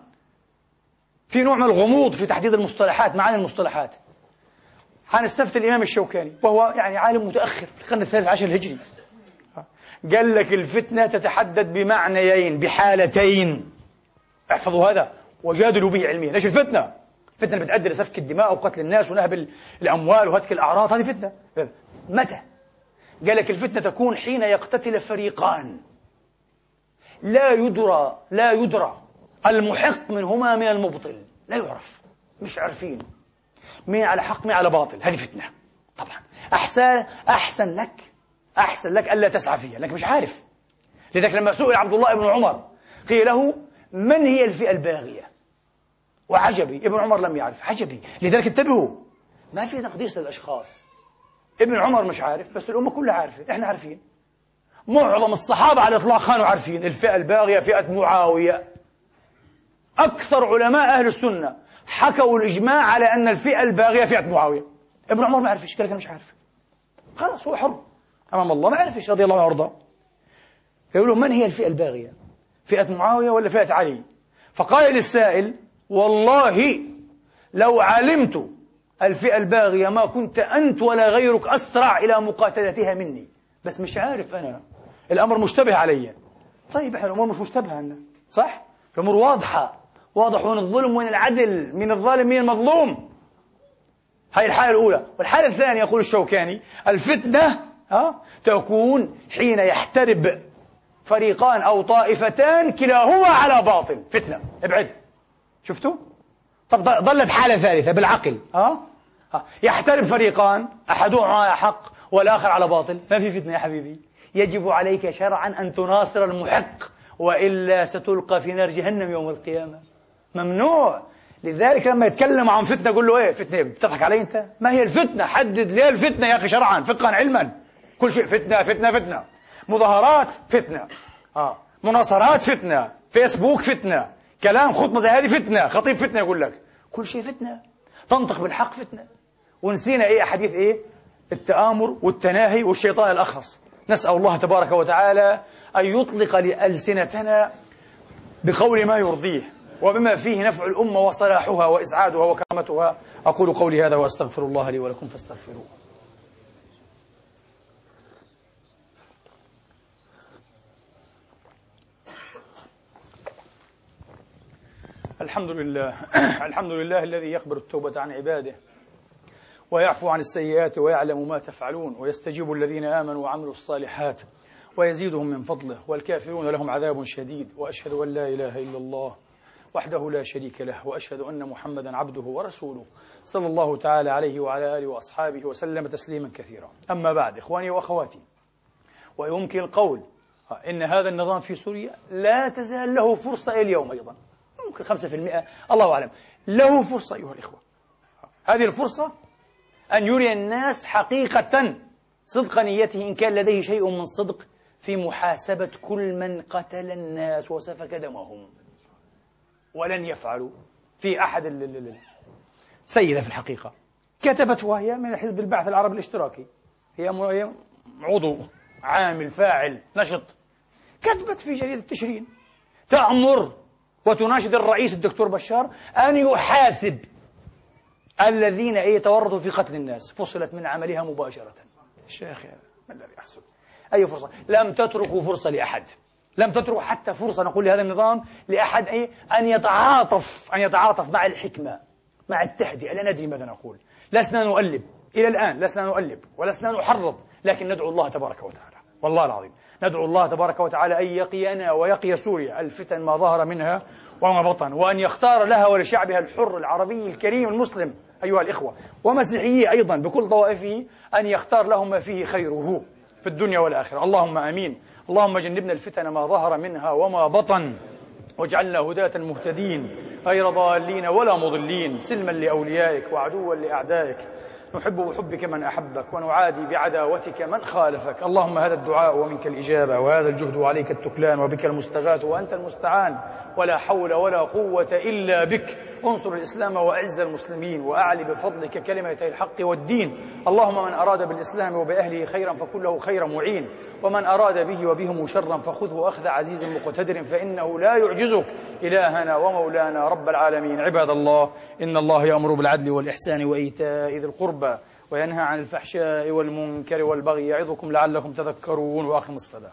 في نوع من الغموض في تحديد المصطلحات معاني المصطلحات. حنستفتي الإمام الشوكاني وهو يعني عالم متأخر في القرن الثالث عشر الهجري. قال لك الفتنة تتحدد بمعنيين بحالتين. احفظوا هذا. وجادلوا به علميا. إيش الفتنة؟ الفتنة بتؤدي لسفك الدماء وقتل الناس ونهب الأموال وهتك الأعراض. هذه فتنة. متى؟ قال لك الفتنة تكون حين يقتتل فريقان. لا يدرى لا يدرى. المحق منهما من المبطل. لا يعرف. مش عارفين. مين على حق مين على باطل. هذه فتنة. طبعا. أحسن أحسن لك أحسن لك ألا تسعى فيها. لأنك مش عارف. لذلك لما سئل عبد الله بن عمر قيل له من هي الفئة الباغية؟ وعجبي. ابن عمر لم يعرف. عجبي. لذلك انتبهوا. ما في تقديس للأشخاص. ابن عمر مش عارف بس الأمة كلها عارفة إحنا عارفين. معظم الصحابة على الإطلاق كانوا عارفين. الفئة الباغية فئة معاوية. أكثر علماء أهل السنة حكوا الإجماع على أن الفئة الباغية فئة معاوية. ابن عمر ما عرفش قال لك أنا مش عارف. خلاص هو حر. أمام الله ما عرفش رضي الله عنه وأرضاه. فيقولوا من هي الفئة الباغية؟ فئة معاوية ولا فئة علي؟ فقال للسائل والله لو علمت الفئة الباغية ما كنت أنت ولا غيرك أسرع إلى مقاتلتها مني. بس مش عارف أنا. الأمر مشتبه علي. طيب إحنا الأمور مش مشتبهة عنا صح؟ الأمور واضحة. واضح وين الظلم وين العدل. من الظالم من المظلوم. هاي الحالة الأولى. والحالة الثانية يقول الشوكاني الفتنة ها تكون حين يحترب فريقان أو طائفتان كلاهما على باطل. فتنة. ابعد. شفتوا؟ طب ظلت حالة ثالثة بالعقل. ها؟ ها يحترب فريقان أحدهما على حق والآخر على باطل. ما في فتنة يا حبيبي. يجب عليك شرعا أن تناصر المحق وإلا ستلقى في نار جهنم يوم القيامة. ممنوع. لذلك لما يتكلم عن فتنة قول له إيه فتنة بتضحك علي أنت؟ ما هي الفتنة؟ حدد ليه الفتنة يا أخي شرعا فقها علما. كل شيء فتنة فتنة فتنة. مظاهرات فتنة. آه. مناصرات فتنة. فيسبوك فتنة. كلام خطبة زي هذه فتنة. خطيب فتنة يقول لك. كل شيء فتنة. تنطق بالحق فتنة. ونسينا إيه أحاديث إيه؟ التآمر والتناهي والشيطان الأخرس. نسأل الله تبارك وتعالى أن يطلق لألسنتنا بقول ما يرضيه وبما فيه نفع الأمة وصلاحها وإسعادها وكرامتها. أقول قولي هذا وأستغفر الله لي ولكم فاستغفروه. الحمد لله. الحمد لله الذي يقبل التوبة عن عباده. ويعفو عن السيئات ويعلم ما تفعلون ويستجيب الذين آمنوا وعملوا الصالحات ويزيدهم من فضله والكافرون لهم عذاب شديد وأشهد أن لا إله إلا الله وحده لا شريك له وأشهد أن محمدا عبده ورسوله صلى الله تعالى عليه وعلى آله وأصحابه وسلم تسليما كثيرا. أما بعد إخواني وأخواتي ويمكن القول إن هذا النظام في سوريا لا تزال له فرصة إلى اليوم أيضا. ممكن 5% الله أعلم. له فرصة أيها الإخوة. هذه الفرصة أن يري الناس حقيقة صدق نيته إن كان لديه شيء من صدق في محاسبة كل من قتل الناس وسفك دمهم. ولن يفعلوا في أحد سيدة في الحقيقة. كتبت وهي من حزب البعث العربي الاشتراكي. هي عضو عامل فاعل نشط. كتبت في جريدة تشرين تأمر وتناشد الرئيس الدكتور بشار أن يحاسب الذين يتورطوا في قتل الناس فصلت من عملها مباشرة. شيخ ما الذي يحصل؟ أي فرصة؟ لم تتركوا فرصة لأحد. لم تتركوا حتى فرصة نقول لهذا النظام لأحد أي أن يتعاطف أن يتعاطف مع الحكمة مع التهدئة. لا ندري ماذا نقول. لسنا نؤلب. إلى الآن لسنا نؤلب ولسنا نحرض لكن ندعو الله تبارك وتعالى. والله العظيم. ندعو الله تبارك وتعالى أن يقينا ويقي سوريا. الفتن ما ظهر منها وما بطن. وأن يختار لها ولشعبها الحر العربي الكريم المسلم. أيها الإخوة ومسيحية أيضا بكل طوائفه أن يختار لهم ما فيه خيره في الدنيا والآخرة. اللهم آمين. اللهم جنبنا الفتن ما ظهر منها وما بطن واجعلنا هداة مهتدين غير ضالين ولا مضلين سلما لأوليائك وعدوا لأعدائك. نحب بحبك من أحبك ونعادي بعداوتك من خالفك. اللهم هذا الدعاء ومنك الإجابة وهذا الجهد وعليك التكلان وبك المستغاث وأنت المستعان. ولا حول ولا قوة إلا بك. انصر الإسلام وأعز المسلمين وأعلي بفضلك كلمتي الحق والدين. اللهم من أراد بالإسلام وبأهله خيرا فكله خير معين. ومن أراد به وبهم شرا فخذه أخذ عزيز مقتدر فإنه لا يعجزك. إلهنا ومولانا رب العالمين. عباد الله إن الله يأمر بالعدل والإحسان وإيتاء ذي القربى. وينهى عن الفحشاء والمنكر والبغي يعظكم لعلكم تذكرون وأقم الصلاة.